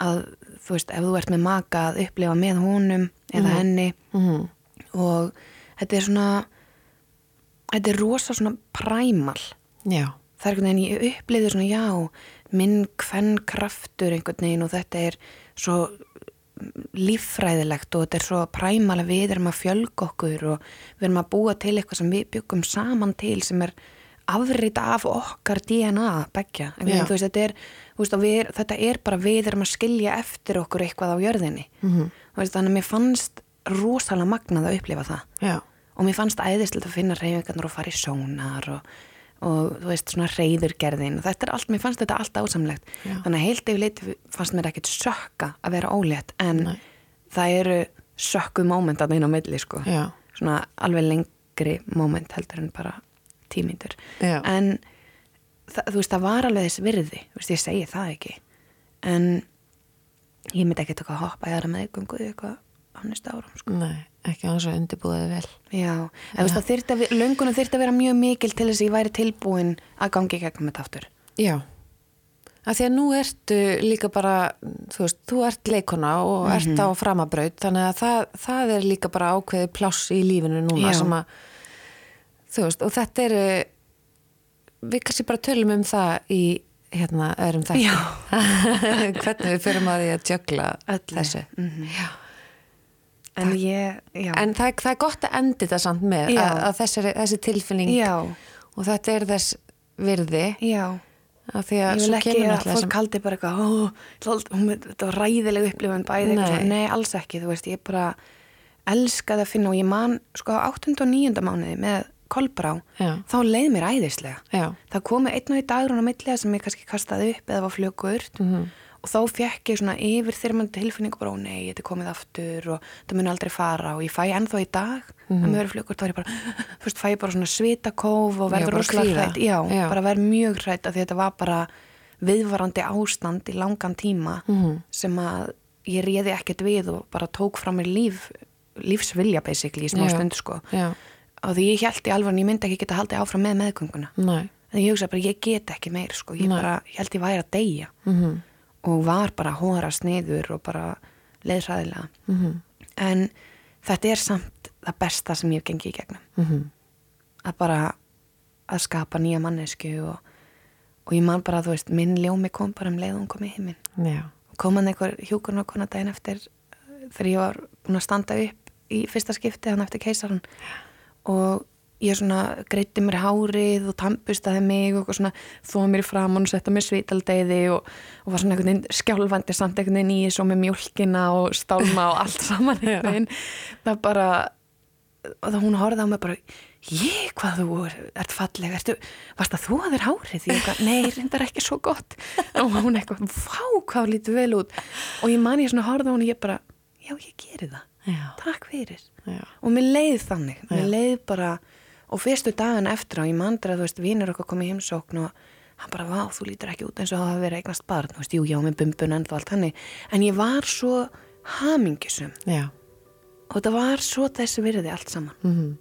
að þú veist, ef þú ert með maka að upplifa með honum eða henni. Mhm, og þetta er svona þetta er rosa svona præmal já, það er einhvern veginn, ég upplifði svona já, minn hvern kraftur einhvern veginn og þetta er svo líffræðilegt og þetta er svo præmala við erum að fjölga okkur og við erum að búa til eitthvað sem við byggum saman til sem er afrita af okkar DNA begja, Já. veist, þetta, er, þú veist, við, þetta er bara við erum að skilja eftir okkur eitthvað á jörðinni. Mhm, veist, þannig að mér fannst rosalega magnað að upplifa það. Já, og mér fannst æðislegt að finna reyfingarnar og fara í sónar og, og þú veist svona reyðurgerðin og þetta er allt, mér fannst þetta allt ásamlegt Já. þannig að heilt yfir leiti fannst mér ekkert sökka að vera ólétt en Nei. það eru sökku móment að inn á milli sko. Já, svona alveg lengri móment heldur en bara tímyndur. En það, þú veist það var alveg þess virði þú veist ég segi það ekki. En ég myndi ekki taka að hoppa í aðra meðgöngu eitthvað á næsta árum sko nei, ekki án svo undirbúðið vel Já, en þú veist það þyrfti að, löngunum þyrfti að vera mjög mikil til þess að ég væri tilbúin að gangi í gegnum þetta aftur. Já, að því að nú ertu líka bara, þú veist, þú ert leikona og Mhm. ert á framabraut þannig að það, það er líka bara ákveði pláss í lífinu núna Já. sem að, þú veist, og þetta eru, við kannski bara tölum um það í hérna öðrum þætti. Já. Hvernig við fyrir maður í að Öllu. þessu. Já. En ég. En það, það er gott að endi þetta samt með Já. að, að þessi, þessi tilfinning já, og þetta er þess virði já. að því að Ég vil ekki að fólk haldi bara eitthvað, þetta var ræðileg upplifun bæði. Nei. Nei, alls ekki, þú veist, ég bara elskaði að finna og ég man, sko, á 8. og 9. mánuði með kolbrá, Já. þá leið mér æðislega. Já. Það komi einn og einn dagur á millega sem ég kannski kastaði upp eða var fljögurt Mhm. Og þá fekk ég svona yfir þyrmandi tilfinning bara, ó nei, þetta er komið aftur og það mun aldrei fara og ég fæ ennþá í dag Mhm. að mér verið fljögurt, þá er ég bara fyrst fæ ég bara svona svitakóf og verður rosalega hrætt já, Já. bara verður mjög hrætt af því þetta var bara viðvarandi ástand í langan tíma Mhm. sem að ég réði ekkert við og bara tók frá mér líf lífsvilja basically í smá stund sko Já. og því ég held í alveg að ég myndi ekki geta haldið áfram með meðgönguna Nei. en ég hugsa bara, ég get ekki meir sko, ég bara, ég held ég væri að deyja Mhm. Og var bara hóra sniður og bara leiðræðilega Mhm. en þetta er samt það besta sem ég hef gengið í gegnum Mhm. að bara að skapa nýja mannesku og, og ég man bara þú veist minn ljómi kom bara um leið og hún kom í heiminn Já. kom hann einhver hjúkurna kona daginn eftir eh, þegar ég var búin að standa upp í fyrsta skipti hann eftir keisaran og ég svona greitti mér hárið og tampustaði mig og svona þóða mér í framann og setta mér svítaldeiði og, og var svona einhvern veginn skjálfandi samt einhvern veginn í þessu með mjólkina og stálma og allt saman einhvern veginn. Það bara það hún horfði á mig bara ég, hvað þú er- ert falleg ertu, varst að þú að þér hárið? Ég eitthvað, nei, reyndar ekki svo gott. Og hún eitthvað, fá hvað þú lítur vel út. Og ég man ég svona horfði á hún og ég bara, já, ég geri það. Já. takk fyrir. Já. og mér leið þannig, mér Já. leið bara og fyrstu dagan eftir á, ég mandra þú veist, vinur okkar komið heimsókn og hann bara, vá, þú lítur ekki út eins og það hafa verið eignast barn, þú veist, jú, já, með bumbun en allt hannig, en ég var svo hamingisum Já. og þetta var svo þessi virði allt saman Mhm.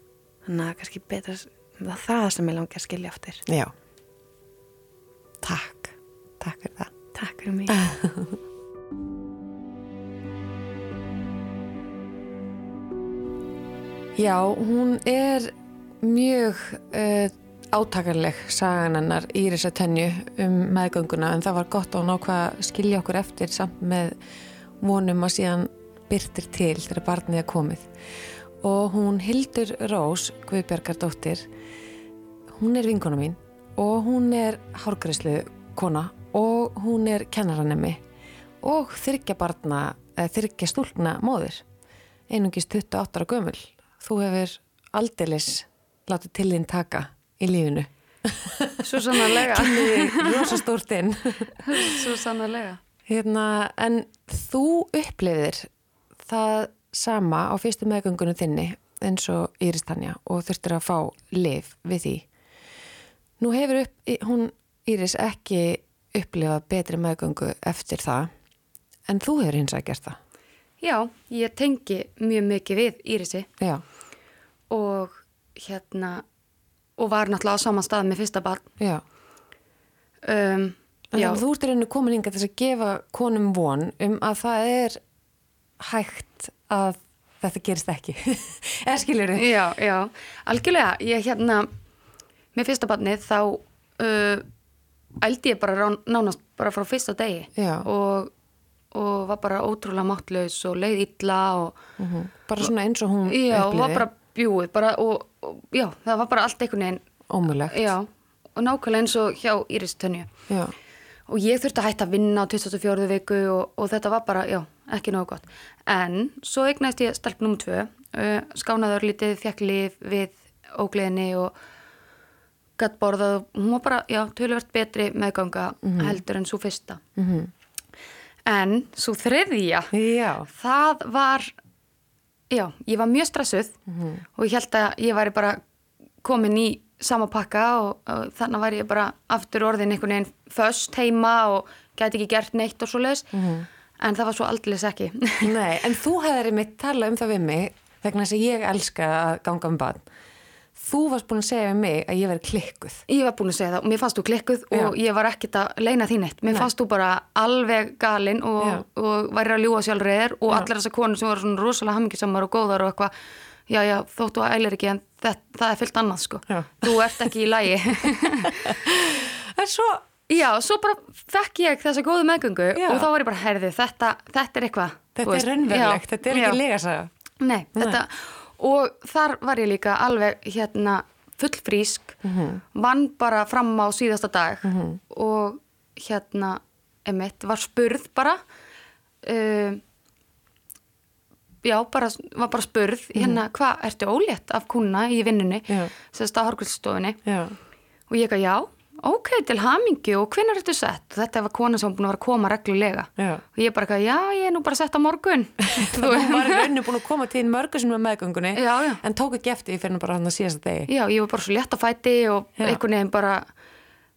þannig að kannski betra það það sem ég langi að skilja eftir Já. Takk. Takk fyrir það. takk fyrir mig Já, hún er mjög uh, átakarleg sagan hennar Írisa Tönju um meðgönguna en það var gott ákvað að skilja okkur eftir samt með vonum að síðan byrtir til þegar barnið er komið. Og hún Hildur Rós Guðbjargardóttir hún er vinkona mín og hún er hárgræslu kona og hún er kennaranemi og þyrkja barna, þyrkja stúlna móðir. Einungis 28 ára gömul. Þú hefur aldeilis látið til þín taka í lífinu. Svo sannarlega. kynniði rosa stórt inn. Svo sannarlega. hérna, en þú upplifðir það sama á fyrstu meðgöngunum þinni eins og Íris Tanja og þurftir að fá lif við því. Nú hefur upp, hún Íris ekki upplifað betri meðgöngu eftir það en þú hefur hins að gert það. Já, ég tengi mjög mikið við Írisi. Já, og hérna og var náttúrulega á saman stað með fyrsta barn. já Um, já, þú ert rauninu komin til þess að gefa konum von um að það er hægt að þetta gerist ekki. Eða skilur þið? já, já, algjörlega. Ég hérna, með fyrsta barnið þá uh, ældi ég bara rán, nánast bara frá fyrsta degi og, og var bara ótrúlega máttlaus og leið illa og Mhm. Bara svona eins og hún já, upplifði. var bara bjúið bara, og, og já, það var bara allt einhvern veginn Ómulegt. Já, og nákvæmlega eins og hjá Íris Tönju. Já. Og ég þurfti að hætta að vinna á 24. viku og, og þetta var bara, já, ekki nógu gott. En svo eignæst ég stelp nr. 2, uh, skánaður lítið, fekk lif við ógleðinni og gætt borðað og hún var bara, já, töluvert betri meðganga heldur en svo fyrsta. Mhm. En svo þriðja, Já. það var, já, ég var mjög stressuð og ég held að ég væri bara komin í sama pakka og, og þannig væri ég bara aftur orðin einhvern veginn föst heima og gæti ekki gert neitt og svo leis en það var svo aldrei ekki. Nei, en þú hefðir einmitt talað um það við mig vegna þess að ég elska að ganga um barn. Þú varst búin að segja við mig að ég veri klikkuð. ég var búin að segja það og mér fannst þú klikkuð Já. og ég var ekkert að leina því neitt mér Nei. fannst þú bara alveg galinn og, og væri að ljúa sjálfreðir og Já. allar þessar konur sem voru svona rosalega hammingisamar og góðar og eitthvað já, já, þóttu að ælir ekki en það, það er fyllt annað sko Já. þú ert ekki í lægi En svo, Já, svo bara fekk ég þessa góðu meðgöngu Já. og þá var ég bara, herði, þetta, þetta er eitthvað. þetta veist. er raunverulegt, þetta er ekki legasaga. Nei, þetta, og þar var ég líka alveg hérna fullfrísk, Mhm. vann bara fram á síðasta dag og hérna, emitt, var spurð bara, uh, já, bara, var bara spurð, hérna, hvað, ertu ólétt af kuna í vinnunni, sérst á Hárkvöldsstofinni Já. og ég ekki, já, ok, til hamingi og hvenær ertu sett? Þetta var kona sem búin að vera að koma reglulega. Já. og ég bara, eitthvað, já, ég er nú bara sett á morgun. Þú var í rauninu búin að koma til mörgu sem var meðgöngunni Já, já. en tók ekki eftir fyrir bara hann að síðast degi. Já, ég var bara svo létt á fæti og einhvern veginn bara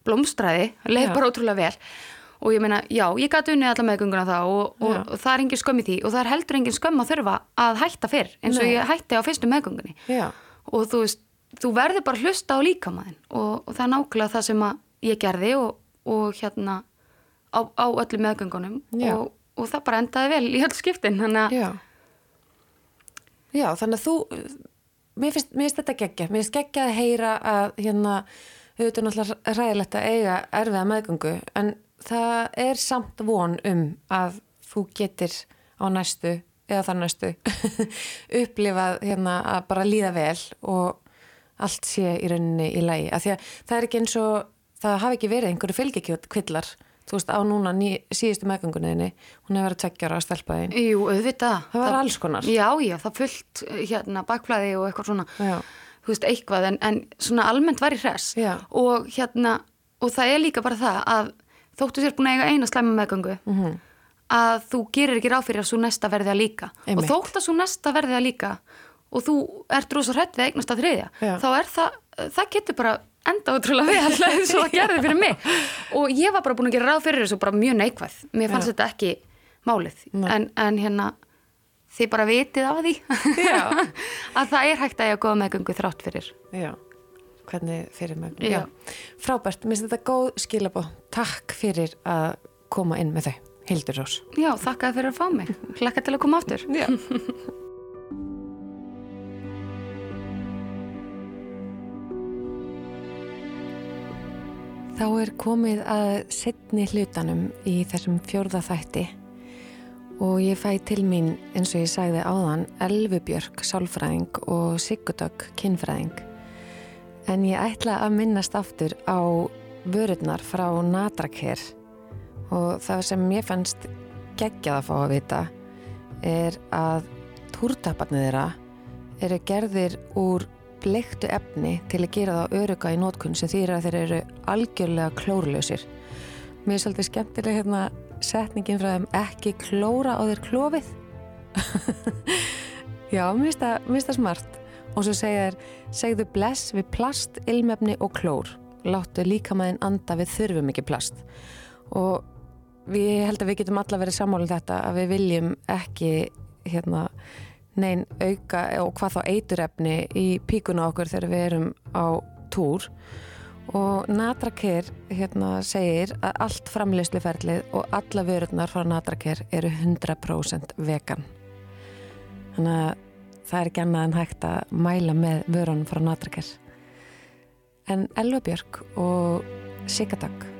blómstræði, leið bara ótrúlega vel. Og ég meina, já, ég gæti unnið alla meðgönguna það og, og, og það er engin skömm í því. Og það er heldur engin skömm að þurfa að hætta fyrr eins og Nei. ég hætti á fyrstu meðgöngunni. Og þú veist, þú verður bara að hlusta á líkamæðin og, og það er nákvæmlega það sem ég gerði og, og hérna á, á öllu meðgöngunum og, og það bara endaði vel í öll skiptin þannig að Já. Já, þannig að þú, mér finnst, mér finnst þetta geggja, mér finnst geggja að heyra að hérna, auðvitað er náttúrulega ræðilegt að eiga erfiða meðgöngu, en það er samt von um að þú getur á næstu, eða þar næstu, upplifað hérna að bara líða vel og allt sé í rauninni í lægi. Af því að það er ekki eins og, það hafi ekki verið einhverju fylgikvillar, þú veist, á núna ný, síðustu meðgöngunniðinni, hún hefur verið tveggjara að stelpa þín. jú, auðvitað Það var alls konar. Já, já, það fullt hérna bakflæði og eitthvað svona Já. þú veist, eitthvað, en, en svona almennt var í hress Já. og hérna og það er líka bara það að þóttu sér búin að eiga eina slæma meðgöngu Mhm. að þú gerir ekki ráð fyrir að svo næsta verði að líka Einmitt. og þótt að svo næsta verði að líka og þú ert rosa hrætt við eignast að þriðja Já. þá er það, það getur bara enda ótrúlega vel eins og það gerði fyrir mig. Og ég var bara búin að gera ráð fyrir þessu bara mjög neikvæð, mér fannst Já. þetta ekki málið, en, en hérna þið bara vitið af því að það er hægt að ég að góða meðgöngu þrátt fyrir. Já, hvernig fyrir mig Já. Frábært, mér finnst þetta góð skilabó Takk fyrir að koma inn með þau Hildur Rós. Já, þakkaði fyrir að fá mig, hlakka til að koma aftur Þá er komið að setni hlutanum í þessum fjórða þætti. Og ég fæ til mín eins og ég sagði áðan Elfubjörg sálfræðing og Sigurdögg kinnfræðing en ég ætla að minnast aftur á vörurnar frá Nadraker og það sem ég fannst geggjað að fá að vita er að túrtaparnir þeirra eru gerðir úr bleiktu efni til að gera það öruga í nótkunn sem þýr að þeir eru algjörlega klórlausir. Mér er svolítið skemmtileg hérna setningin frá þeim ekki klóra á þeir klófið. Já, mér finnst það- smart. Og svo segja þær, segðu bless við plast, ilmefni og klór. Láttu líkamæðin anda við þurfum ekki plast. Og við ég held að við getum alla verið sammálið þetta að við viljum ekki hérna nein auka og hvað þá eiturefni í píkuna okkur þegar við erum á túr. Og Natraker hérna segir að allt framleysluferlið og alla vörurnar frá Natraker eru 100% vegan. Þannig að það er ekki annað en hægt að mæla með vörunum frá Natraker en Elva Björk og Sigadag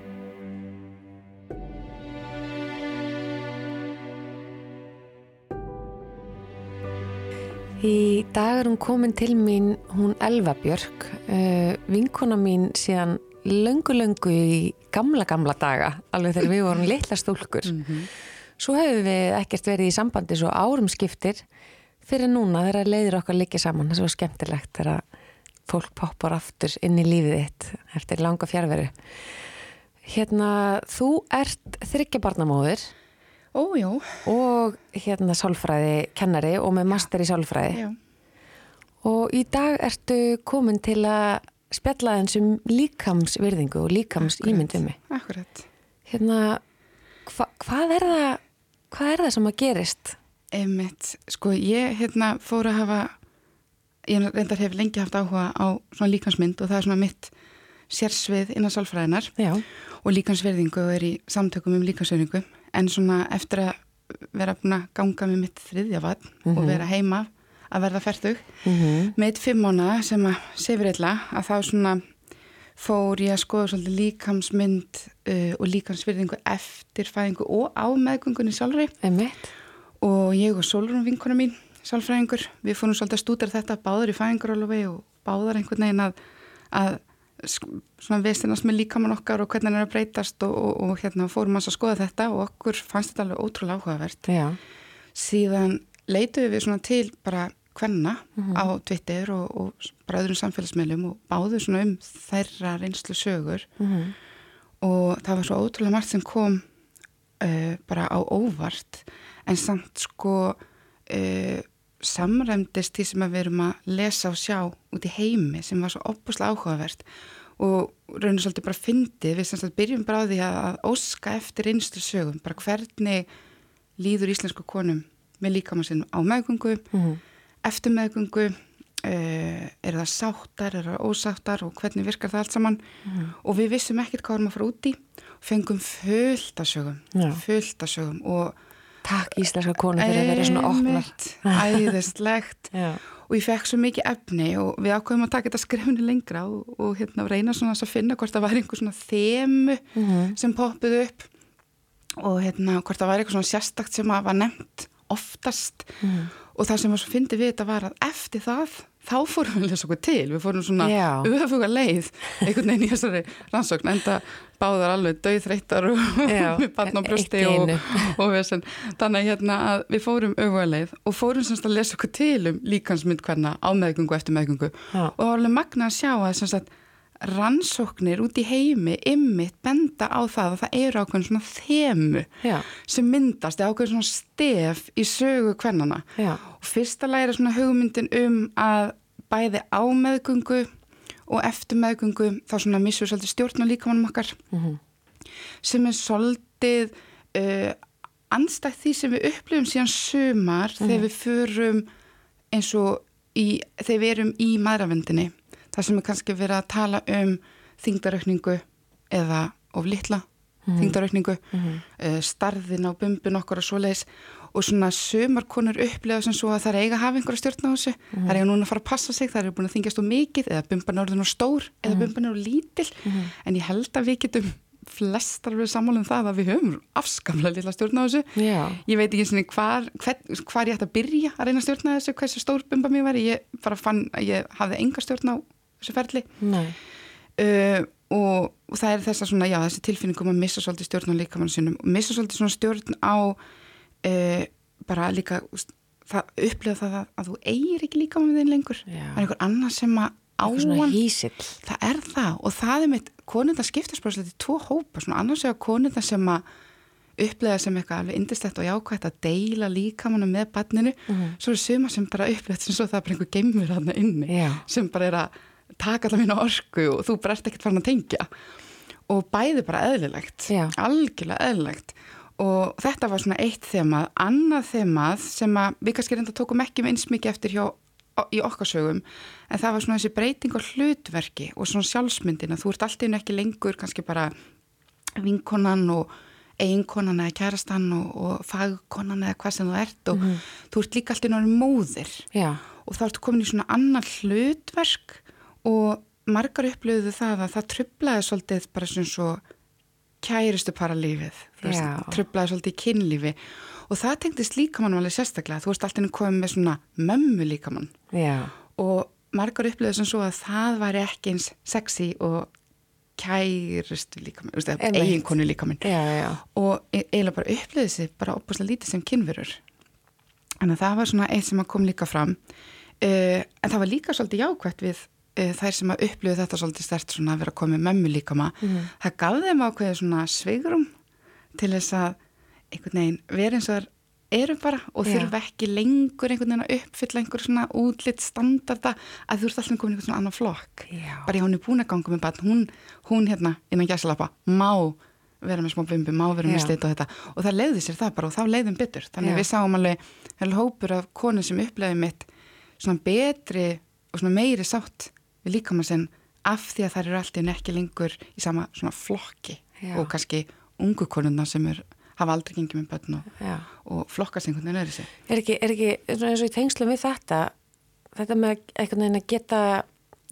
Í dag er hún komin til mín, hún Elva Björk, uh, vinkona mín síðan löngu-löngu í gamla, gamla daga, alveg þegar við vorum litla stúlkur. Svo hefur við ekkert verið í sambandi svo árum skiptir fyrir núna þegar leiðir okkar líka saman. Það er svo skemmtilegt þegar fólk poppar aftur inn í lífið þitt eftir langa fjárveru. Hérna, þú ert þryggjabarnamóður Ójó, og hérna sálfræði kennari og með master í sálfræði já. og í dag ertu komin til að spjalla eins um líkamsvirðingu og líkamsýmynd við mig. Akkurat. Hérna, hva, hvað er það hvað er það sem að gerist? Einmitt, sko ég hérna fór að hafa, ég reyndar hef lengi haft áhuga á svona líkansmynd og það er svona mitt sérsvið innan sálfræðinar Já, og líkansverðingu og er í samtökum um líkansverðingu en svona eftir að vera búin að ganga með mitt þriðja vatn og Mhm. vera heima að verða færtug mm með eitt fimm mánuða sem að sefur illa að þá svona fór ég að skoða svolítið líkamsmynd uh, og líkamsvirðingu eftir fæðingu og á meðgöngunni sjálfri einmitt. og ég og Solrún vinkona mín sálfræðingur, við fórum svolítið að stúdra þetta báður í fæðingarálufi og báðar einhvern veginn að, að svona vestinast með líkamann okkar og hvernig hann er að breytast og, og, og hérna fórum að skoða þetta og okkur fannst þetta alveg ótrúlega áhugavert. Já, síðan leituðum við svona til bara hvenna á Twitter og, og bara öðrum samfélagsmeilum og báðu svona um þeirra reynslu sögur. Mm og það var svo ótrúlega margt sem kom uh, bara á óvart. En samt sko uh, samræmdist því sem að við erum að lesa og sjá út í heimi sem var svo opuslega áhugavert og raunir svolítið bara fyndið. Við sem sagt byrjum bara á því að, að óska eftir einslu sögum, bara hvernig líður íslensku konum með líkamann sinn á meðgöngu Mhm. eftir meðgöngu uh, eru það sáttar, eru það ósáttar og hvernig virkar það allt saman? Og við vissum ekkert hvað varum að fara út í. Fengum fullt af sögum Já. fullt af sögum og Takk íslenska konu fyrir að vera svona. Einmitt, æðislegt og ég fekk svo mikið efni og við ákveðum að taka þetta skrifni lengra og, og hérna reyna svona að finna hvort það væri einhver svona þemu Mhm. sem poppuð upp og hérna hvort það væri eitthvað svona sérstakt sem að var nefnt oftast Mhm. og það sem var svo fyndi við þetta var að eftir það þá fórum við að lesa okkur til við fórum svona öfuga leið einhvern veginn í þessari rannsókn enda báðar alveg döðþreyttar og með barn á brösti eitt í og, og vesen. þannig hérna að við fórum öfuga leið og fórum semst að lesa okkur til um líkansmynd hverna á meðgöngu eftir meðgöngu Já. og það var alveg magna að sjá að semst að rannsóknir út í heimi ymmit benda á það að það eru ákveðin svona þemu Já. sem myndast, eða ákveðin svona stef í sögu hvernana Já. og fyrsta er svona hugmyndin um að bæði á meðgöngu og eftir meðgöngu þá svona missur svolítið stjórn á líkamannum okkar Mhm. sem er svolítið uh, anstætt því sem við upplifum síðan sumar þegar við förum eins og í, þegar við erum í maðravendinni þar sem er kannski verið að tala um þingdaraukningu eða of litla mm þingdaraukningu uh, starðin á bumbun okkur og svoleiðis og svona sumarkonur upplifa sem svo að það er eiga að hafa einhverja stjórn á þessu. Það er eiga núna að fara að passa sig, það er búin að þingjast of mikið eða bumban er orðin og stór eða bumban er of lítil. En ég held að við getum flestar við sammálum það að við höfum afskamlega lilla stjórn á þessu. Já. ég veit ekki svona hvar, hver, hvar ég ætti að byrja að reyna að stjórna þessu, hversu stór bumba mér var ég bara fann að ég hafði enga stjórn á þessu ferli. Uh, og, og það er þess að svona, já, þessi tilfinningum að missa svolítið stjórn á líkamann sinum og missa svolítið svona stjórn á uh, bara líka það upplifa það að, að þú eigir ekki líkamann þinn lengur. Já. það er einhver annar sem að á Eitthvað svona hann. hísill. það er það. Og það er mitt konunda skiptast bara svolítið tvo hópa. Svona annars vegar konunda sem að upplega sem eitthvað alveg indislegt og jákvægt að deila líkamannu með barninu. Svo eru suma sem bara upplega sem svo það er bara einhver geimur þarna inni Já. sem bara er að taka allar mína orku og þú bara ert ekkert farin að tengja. Og bæði bara eðlilegt Já. algjörlega eðlilegt. Og þetta var svona eitt þemað. Annað þemað sem að við kannski reynda tókum ekki eins mikið eftir hjá í okkar sögum en það var svona þessi breyting á hlutverki og svona sjálfsmyndin að þú ert alltaf ekki lengur kannski bara vinkonan og eiginkonan eða kærastan og, og fagkonan eða hvað sem þú ert og þú ert líka alltaf náttúrulega móðir. Já. og þá ertu komin í svona annar hlutverk og margar upplöfuðu það að það trublaði svolítið bara svona svo kæristu para lífið, trublaði svolítið kynlífi. Og það tengdist líkamann alveg sérstaklega, þú veist alltaf komið með svona mömmu líkamann Já. og margar upplöfuðu sem svo að það væri ekki eins sexy og kæristu líkamann, eiginkonu líkamann Já, já. og e- eiginlega bara upplöðu sig bara opaslega lítið sem kynverur en það var svona eitt sem kom líka fram. Uh, en það var líka svolítið jákvægt við þær sem að upplöðu þetta svolítið stert svona að vera komið mömmu líkama það gaf þeim ákveðið svona sveigrum til þess að einhvern veginn vera eins og þær eru bara og þurfa ekki lengur einhvern veginn að uppfylla einhver svona útlitt standarda að þú ert alltaf komin einhvern svona annan flokk. Já. bara hún er búin að ganga með barn hún, hún hérna innan gæsalappa má vera með smá bumbi, má vera með slit og þetta. Og það leiði sér það bara og þá leiðum betur. Þannig Já. við sáum alveg, alveg hópur af konu sem upplegaði mitt svona betri og svona meiri sátt við líkamann sinn af því að þær eru alltaf ekki lengur í sama svona flokki Já. og kannski ungu konuna sem er, hafa aldrei gengið með börn og, og flokkast einhvern veginn öðru sig Er ekki, er ekki eins og í tengslum við þetta, þetta með einhvern veginn að geta,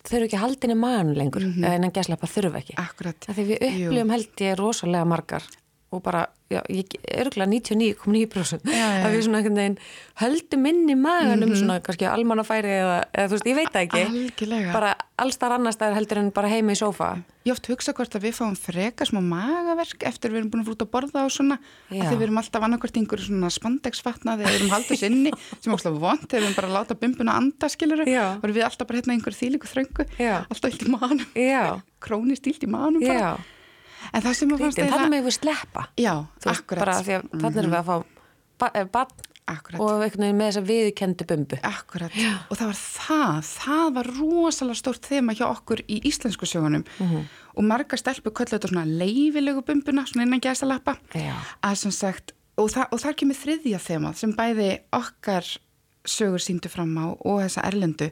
þurfu ekki haldinni mann lengur, mm -hmm. en að gæsla bara þurfu ekki. Akkurat, Því við upplifum held ég rosalega margar og bara, já, ég örgulega 99,9% Já, já, að við svona einhvern veginn höldum inn í maganum svona kannski almannafæri eða, eða þú veist, ég veit ekki. Algjörlega. Bara allstar annar staðar heldur en bara heima í sófa. Ég oft hugsa hvort að við fáum freka smá magaverk eftir við erum búin að fara út að borða og svona Já. að því við erum alltaf annarkvort einhver svona spandexfatnaði eða við erum haldið sinni sem er óslega vond þegar við erum bara að láta bumbuna anda skiluru og við alltaf bara hérna einhver þýliku þröngu alltaf illt í manum Já. króni stílt í manum bara en það sem að fannst þannig með við sleppa. Já, veist, bara því að þannig erum við að fá ba eh, Akkurat. og einhvern veginn með þess að viðkendu bumbu. Akkurat, og það var það, það var rosalega stórt þema hjá okkur í íslensku sögunum Mhm. og margar stelpur köllu þetta svona leifilegu bumbuna, svona innan gæsalappa Já. að sem sagt, og, það, og þar kemur þriðja þema sem bæði okkar sögur síndu fram á og þessa erlendu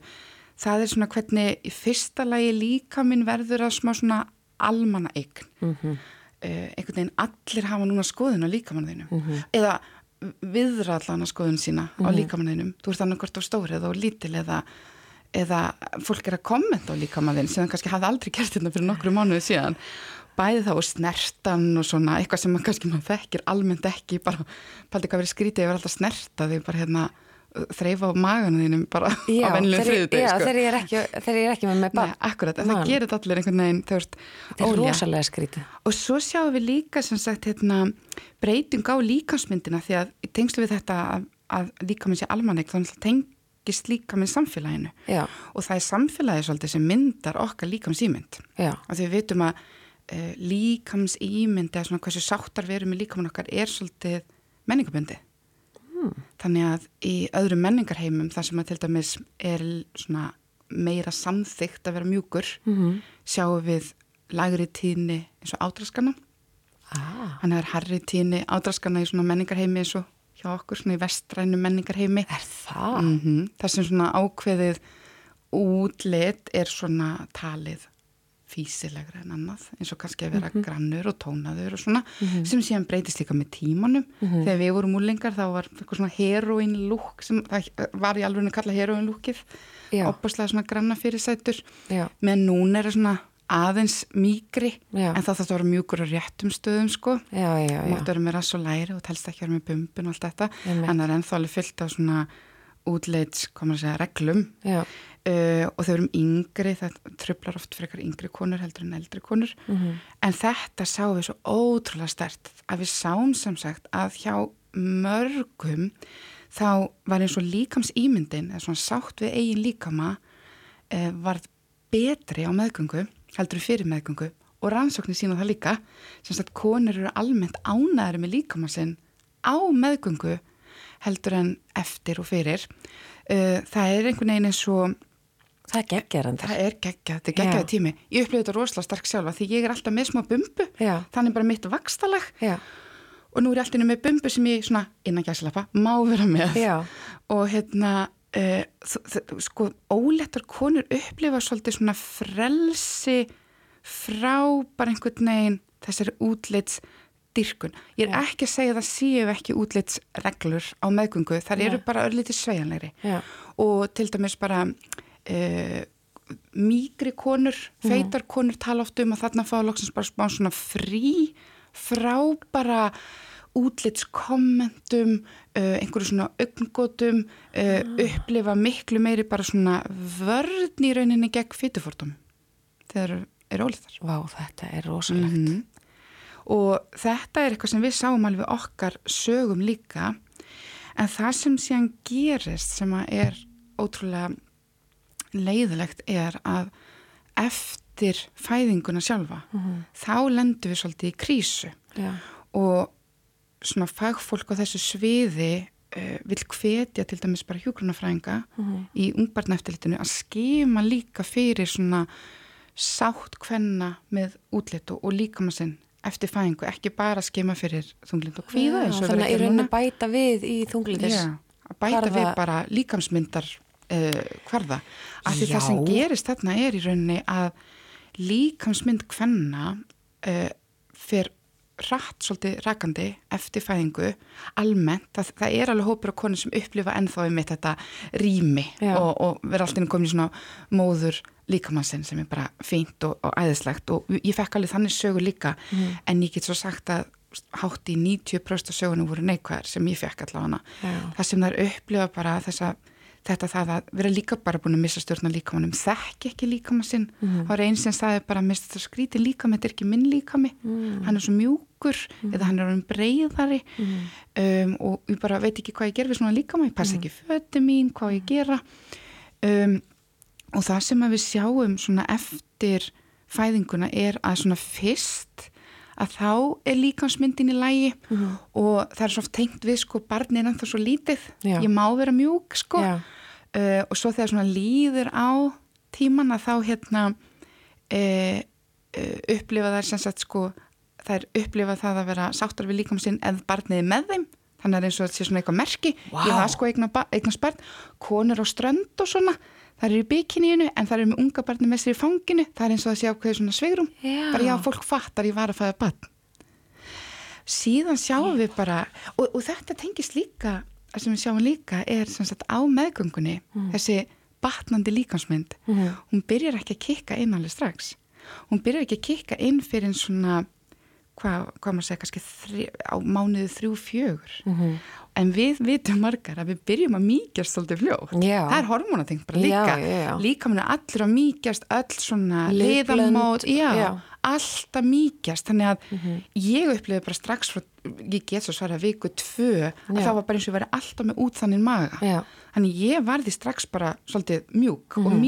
það er svona hvernig í fyrsta lagi líka minn verður að smá svona almanna eign mm -hmm. uh, einhvern veginn allir hafa núna skoðun á líkamanninum mm -hmm. eða viðra allan að skoðun sína á Mhm. líkamanninum þú ert annarkvort á stórið og lítil eða, eða fólk er að kommenta á líkamanninn sem það kannski hafði aldrei gert þetta fyrir nokkru mánuði síðan bæði þá og snertan og svona eitthvað sem kannski maður þekkir almennt ekki bara, paldi hvað verið skrítið ég verið alltaf snerta því bara hérna þreifa á maganu þínum bara Já, á þriðudeg Já, sko. þegar ég er ekki, er með með barn. akkurat, en Man. það gerir allir einhvern veginn Þetta er rosalega skrítið. og svo sjáum við líka sem sagt hérna, breyting á líkansmyndina því að í tengslu við þetta að, að líkaminn sé almanneik þannig að tengist líkaminn samfélaginu Já, og það er samfélagi svolítið sem myndar okkar líkamsýmynd já, og því við vitum að uh, líkamsýmynd eða svona hversu sáttar við erum með líkamann okkar er svolítið menningabundi þannig að í öðrum menningarheimum þar sem að til dæmis er svona meira samþygt að vera mjúkur Mhm. sjáum við lagri tíðni eins og ádraskana ah, hann er herri tíðni ádraskana í svona menningarheimi eins og hjá okkur svona í vestrænu menningarheimi er það? mm það sem svona ákveðið útlit er svona talið físilegra en annað eins og kannski að vera grannur og tónaður og svona sem síðan breytist líka með tímanum. Þegar við vorum úlingar þá var eitthvað svona heroin lúk sem það var í alveg að kalla heroin lúkið opaslega svona granna fyrirsætur. Já, með núna er það svona aðeins mýgri Já. en þá þarf það að vera mjúkur á réttum stöðum sko. Já, já, máttu vera með rass og læri og telst ekki vera með bumbun og allt þetta. En það er ennþá alveg fyllt af svona útleits, komur að segja, reglum. Uh, og þau erum yngri, það tröflar oft frekar yngri konur heldur en eldri konur. Mhm. en þetta sáum við svo ótrúlega stert að við sáum sem sagt að hjá mörgum þá var eins og líkams ímyndin eða svona sátt við eigin líkama uh, varð betri á meðgöngu heldur fyrir meðgöngu og rannsóknir sína það líka sem sagt konur eru almennt ánæðari með líkama sinn á meðgöngu heldur en eftir og fyrir. Uh, það er einhvern veginn eins og það er geggjarandi. það er geggjað, þetta er geggjaði tími. Ég upplifði þetta rosalega stark sjálfa því ég er alltaf með smá bumbu. Já. þannig bara mitt vakstalag Já, og nú er ég alltaf með bumbu sem ég svona innan gæslappa má vera með. Já, og hérna uh, sko ólettar konur upplifa svolítið svona frelsi frá bara einhvern veginn þessari útlits dyrkun. Ég er ekki að segja að það séu ekki útlitsreglur á meðgöngu, þar eru bara örlítið sveigjanlegri já, og til dæmis bara uh, mýgri konur, feitar konur tala oft um að þarna fá loksins bara smá svona frí frá bara útlitskommentum, uh, einhverju svona augngótum, uh, upplifa miklu meiri bara svona vörn í rauninni gegn fytufórtum þegar eru, ólítar. vá, þetta er rosalegt. Mhm. Og þetta er eitthvað sem við sáum alveg okkar sögum líka. En það sem síðan gerist sem er ótrúlega leiðilegt er að eftir fæðinguna sjálfa þá lendum við svolítið í krísu. Já, og svona fagfólk á þessu sviði uh, vil hvetja til dæmis bara hjúgrunafræðinga í ungbarneftilitinu að skema líka fyrir svona sátt hvenna með útlit og, og líkama sinn eftir fæðingu, ekki bara skema fyrir þunglind og kvíða já þannig að í núna. bæta við í þungliðis. Já, að bæta Hvarfa- við bara líkamsmyndar uh, hvarða. Af því það sem Já. gerist þarna er í rauninni að líkamsmynd hvenna uh, fer rætt svolítið rakandi eftir fæðingu almennt, það, það er alveg hópur af konur sem upplifa ennþá um þetta rými og, og vera alltaf komin í svona móður líkamannsinn sem er bara fínt og, og æðislegt. Og ég fekk alveg þannig sögu líka en ég get svo sagt að hátt í 90% af sögunum voru neikvæðar sem ég fekk allavega. Það sem þær upplifa bara þessa þetta það að vera líka bara búin að missa stjórna líkamannum, þekki ekki líkamann sinn. Mhm. það var einn sem sagði bara mist þetta skríti líkami, þetta er ekki minn líkami. Mhm. hann er svo mjúkur eða hann er orðin breyðari Mhm. um, og ég bara veit ekki hvað ég ger við svona líkami, ég passa ekki föti mín hvað ég að gera. Um, og það sem að við sjáum svona eftir fæðinguna er að svona fyrst að þá er líkansmyndin í lægi og það er svo tengt við sko barnið er ennþá svo lítið. Já. ég má vera mjúk sko. Uh, og svo þegar svona líður á tíman að þá hérna uh, uh, upplifa þær sem sagt sko þær upplifa það að vera sáttar við líkam sinn eða barnið er með þeim. Þannig að eins og þetta sé svona eitthvað merki. Vá. ég var sko eigna, eignast barn konur á strönd og svona það eru í bikiníinu en það eru með unga barni með sér í fanginu. Það er eins og það sé ákveður svona svegrum Já. bara já, fólk fattar ég var að fæða barn. Síðan sjáum við bara og, og þetta tengist líka það sem við sjáum líka er sem sagt á meðgöngunni þessi batnandi líkansmynd Mhm. hún byrjar ekki að kikka inn alveg strax. Hún byrjar ekki að kikka inn fyrir en svona hvað, hvað maður segja, kannski þri, á mánuðu þrjú fjögur Mhm. en við vitum margar að við byrjum að mýkjast svolítið fljótt, Já. það er hormonatengt bara líka, já, já. líka mann er allur að mýkjast öll svona liðamót, já, já. allt að mýkjast þannig að Mhm. ég upplifði bara strax frá, ég get svo svara viku tvö, að það var bara eins og ég væri alltaf með út þannig maga þannig ég varði strax bara svolítið mjúk og Mhm.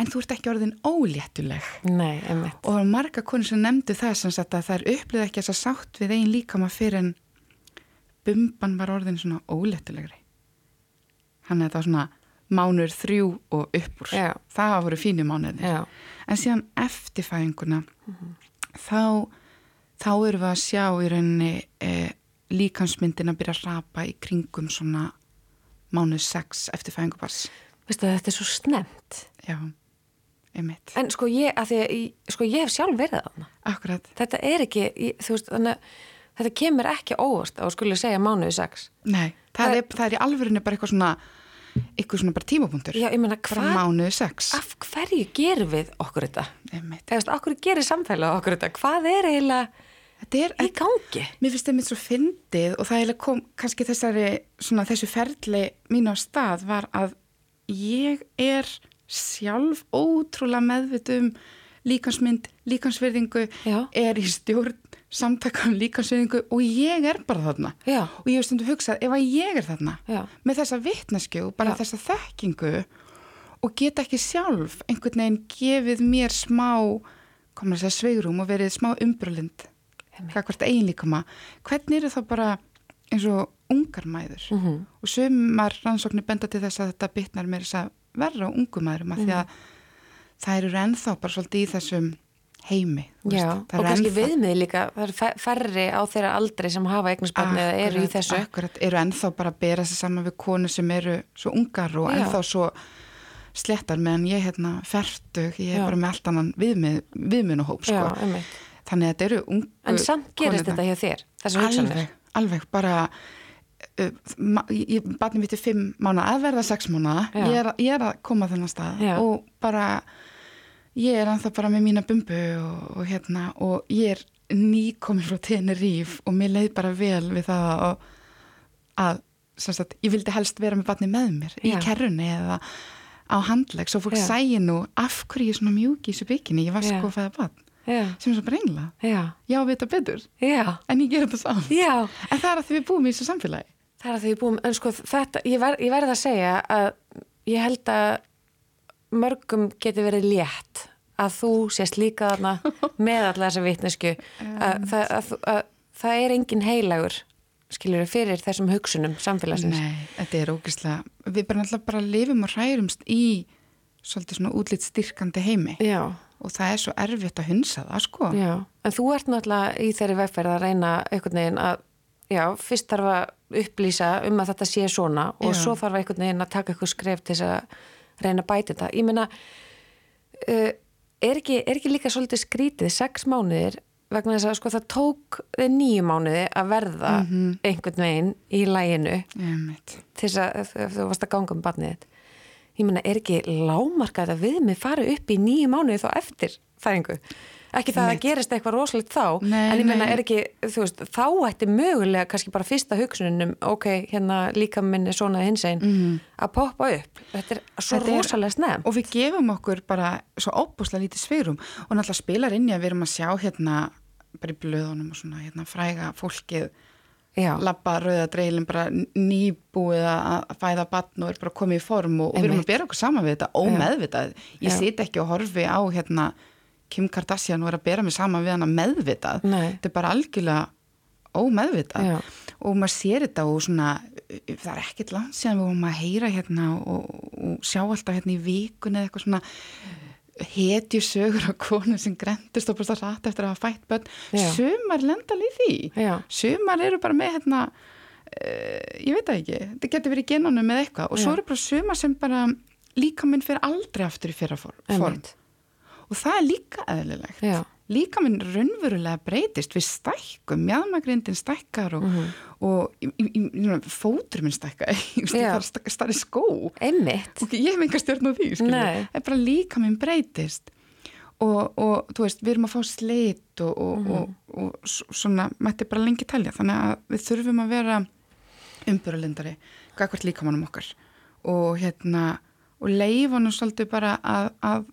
En þú ert ekki orðin óléttuleg. Nei, og marga konur sem nefndu það sem sagt að það er upplýð ekki þess að sátt við einn líkama fyrir en bumban var orðin svona óléttulegri. Þannig að það svona mánur þrjú og uppúr Já. það voru fínu mánuðir. En síðan eftirfæðinguna þá þá erum við að sjá í rauninni e, líkansmyndin að byrja að rapa í kringum svona mánuð sex eftirfæðingubars Veistu þetta er svo snemt. já, einmitt En sko ég, að að ég- sko ég hef sjálf verið þarna. akkurat, Þetta er ekki, ég, þú veist, þannig að þetta kemur ekki óvast á að skulle segja mánuði sex. nei, það, Það- er, það er í alvörinu bara eitthvað svona eitthvað svona bara tímapunktur Já, ég meina, hvað, mánuð sex af hverju gerum við okkur þetta? einmitt. Þú veist, hverju gerir samfélag okkur þetta? Hvað er eiginlega er, í gangi? mér finnst það mitt svo fyndið og það eiginlega kom kannski þessari svona þessu ferli mín á stað var að ég er sjálf ótrúlega meðvitum líkansmynd, líkansverðingu Já. er í stjórn samtakum líkansverðingu og ég er bara þarna Já. og ég hef stundu hugsað ef að ég er þarna Já. með þessa vitneskju og bara þessa þekkingu og geta ekki sjálf einhvern veginn gefið mér smá komur þess að sveigrúm og verið smá umbrölind hvað hvort eiginlíkama hvernig eru það bara eins og ungar mæður Mhm. og sumar rannsóknir benda til þess að þetta bitnar með þess að verra á ungum mæðurum af því að það eru ennþá bara svolítið í þessum heimi Já, og kannski ennþá- viðmið líka, það eru færri á þeirra aldri sem hafa eignarsbarni eða eru í þessu. Akkurat, eru ennþá bara að bera sig saman við konur sem eru svo ungar og Já. ennþá svo slettar meðan ég hérna fertug, ég er bara með allt annan viðmið, viðminuhóp sko. Já. Þannig að þetta eru ungu En samt gerist konurnar. þetta hjá þér. Alveg, alveg, bara barnið mitt er fimm mánu að verða sex mánu ég, er- ég er að koma þennan stað Já. og bara ég er ennþá bara með mína bumbu og, og hérna og ég er nýkomin frá Teneríf og mér leið bara vel við það að, að sagt, ég vildi helst vera með barnið með mér í Já. kerrunni eða á handlegg. Svo fólk Já. sægi nú af hverju ég er svona mjúki í þessu bygginni, ég var sko að fæða barn. Já, sem er svo brengla, já, já vita betur. Já, en ég ger þetta já. En það er að því við búum í þessu samfélagi. Það er að því búum, en sko þetta, ég, ver, ég verð að segja að ég held að mörgum geti verið létt að þú sést líka þarna með alla þessa vitnesku að, að, að, að það er engin heilagur skiljur fyrir þessum hugsunum samfélagsins. Nei, þetta er ógislega, við bara náttúrulega bara lifum og hrærumst í svolítið svona útlitt styrkandi heimi Já, og það er svo erfitt að hunsa það, sko. já, en þú ert náttúrulega í þeirri vegferð að reyna einhvern veginn að, já, fyrst þarf að upplýsa um að þetta sé svona og Já. svo þarf einhvern veginn að taka eitthvað skref til þess að reyna að bæta þetta. Ég meina, uh, er, ekki, er ekki líka svolítið skrítið, sex mánuðir vegna þess að sko það tók nýju mánuði að verða einhvern veginn í læginu veit. til þess að þú varst að ganga um barnið þitt. Ég meina, er ekki lámarkað að við með fara upp í nýju mánuði þá eftir fæðingu? Ekki það að Einmitt. gerist eitthvað rosalegt þá, Nei, en ég meina, nei. er ekki, þú veist, þá ætti mögulega kannski bara fyrsta hugsunum, ok, hérna líka minni svona hins einn, að poppa upp. Þetta er svo. Þetta rosalega snem. Og við gefum okkur bara svo óbúslega lítið sveirum og náttúrulega spilar inn í að við erum að sjá hérna bara í blöðunum og svona hérna fræga fólkið Já, labba rauða dreilin bara nýbúið að að fæða batn og er bara komið í form og, og við erum að bera okkur saman við þetta ómeðvitað. Ég sit ekki og horfi á hérna Kim Kardashian og er að bera mig saman við hana meðvitað. Nei. Þetta er bara algjörlega ómeðvitað Já. og maður sér þetta og svona það er ekkert langt síðan við vorum að heyra hérna og, og sjá alltaf hérna í vikun eða eitthvað svona hetju sögur á konu sem grendist og bara rætt eftir að hafa fætt börn Já. sumar lenda alveg í því Já. sumar eru bara með hérna uh, ég veit það ekki, þetta getur verið í genunum með eitthvað og svo Já. eru bara sumar sem bara líka minn fyrir aldrei aftur í fyrra form. Og það er líka eðlilegt. Já. líka minn raunverulega breytist við stækkum, mjadmagrindin stækkar og, Mhm. og í, í, í, fótur minn stækka starri skó. Og ég hef enga stjórn á því bara líka minn breytist. Og, og þú veist, við erum að fá slit og, og, Mhm. og, og s- svona, mætti bara lengi telja. Þannig að við þurfum að vera umbyrulindari, gagvart líkamannum okkar. Og hérna og leifunum svolítið bara að, að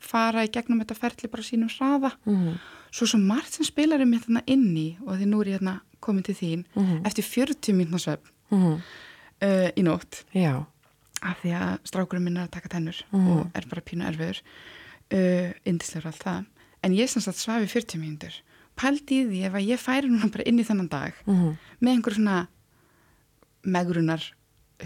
fara í gegnum þetta ferli bara sínum hraða Mhm. svo svo margt sem spilar um þetta inn í og því nú er ég hérna komin til þín Mhm. eftir 40 mínúna svefn Mhm. uh, í nótt Já. af því að strákurinn minn er að taka tennur Mhm. og er bara pínu erfiður uh, indislegur allt það en ég sem sagt svafi 40 mínútur pældi í því ef að ég færi núna bara inn í þennan dag Mhm. með einhver svona megrunar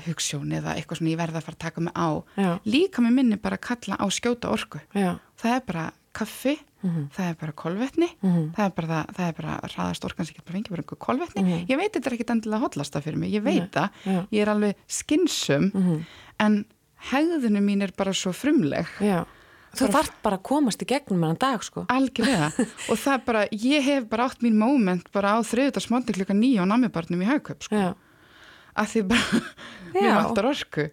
hugssjón eða eitthvað svona ég verða að fara að taka mig á Já. líka með minni bara að kalla á skjóta orku Já. það er bara kaffi Mhm. það er bara kolvetni Mhm. það er bara, það, það er bara hraðast orkan sem getur bara fengið bara einhver kolvetni Mhm. ég veit þetta er ekkit endilega hotlasta fyrir mig, ég veit það ég er alveg skinsum Mhm. en hegðunum mín er bara svo frumleg Já. Þú þarft bara að komast í gegnum meðan dag, sko. algjörlega og það er bara, ég hef bara átt mín moment bara á þriðutags móndi klukka nýja á namibarnum í haugköp sko. Að því bara mér Já. vantar orku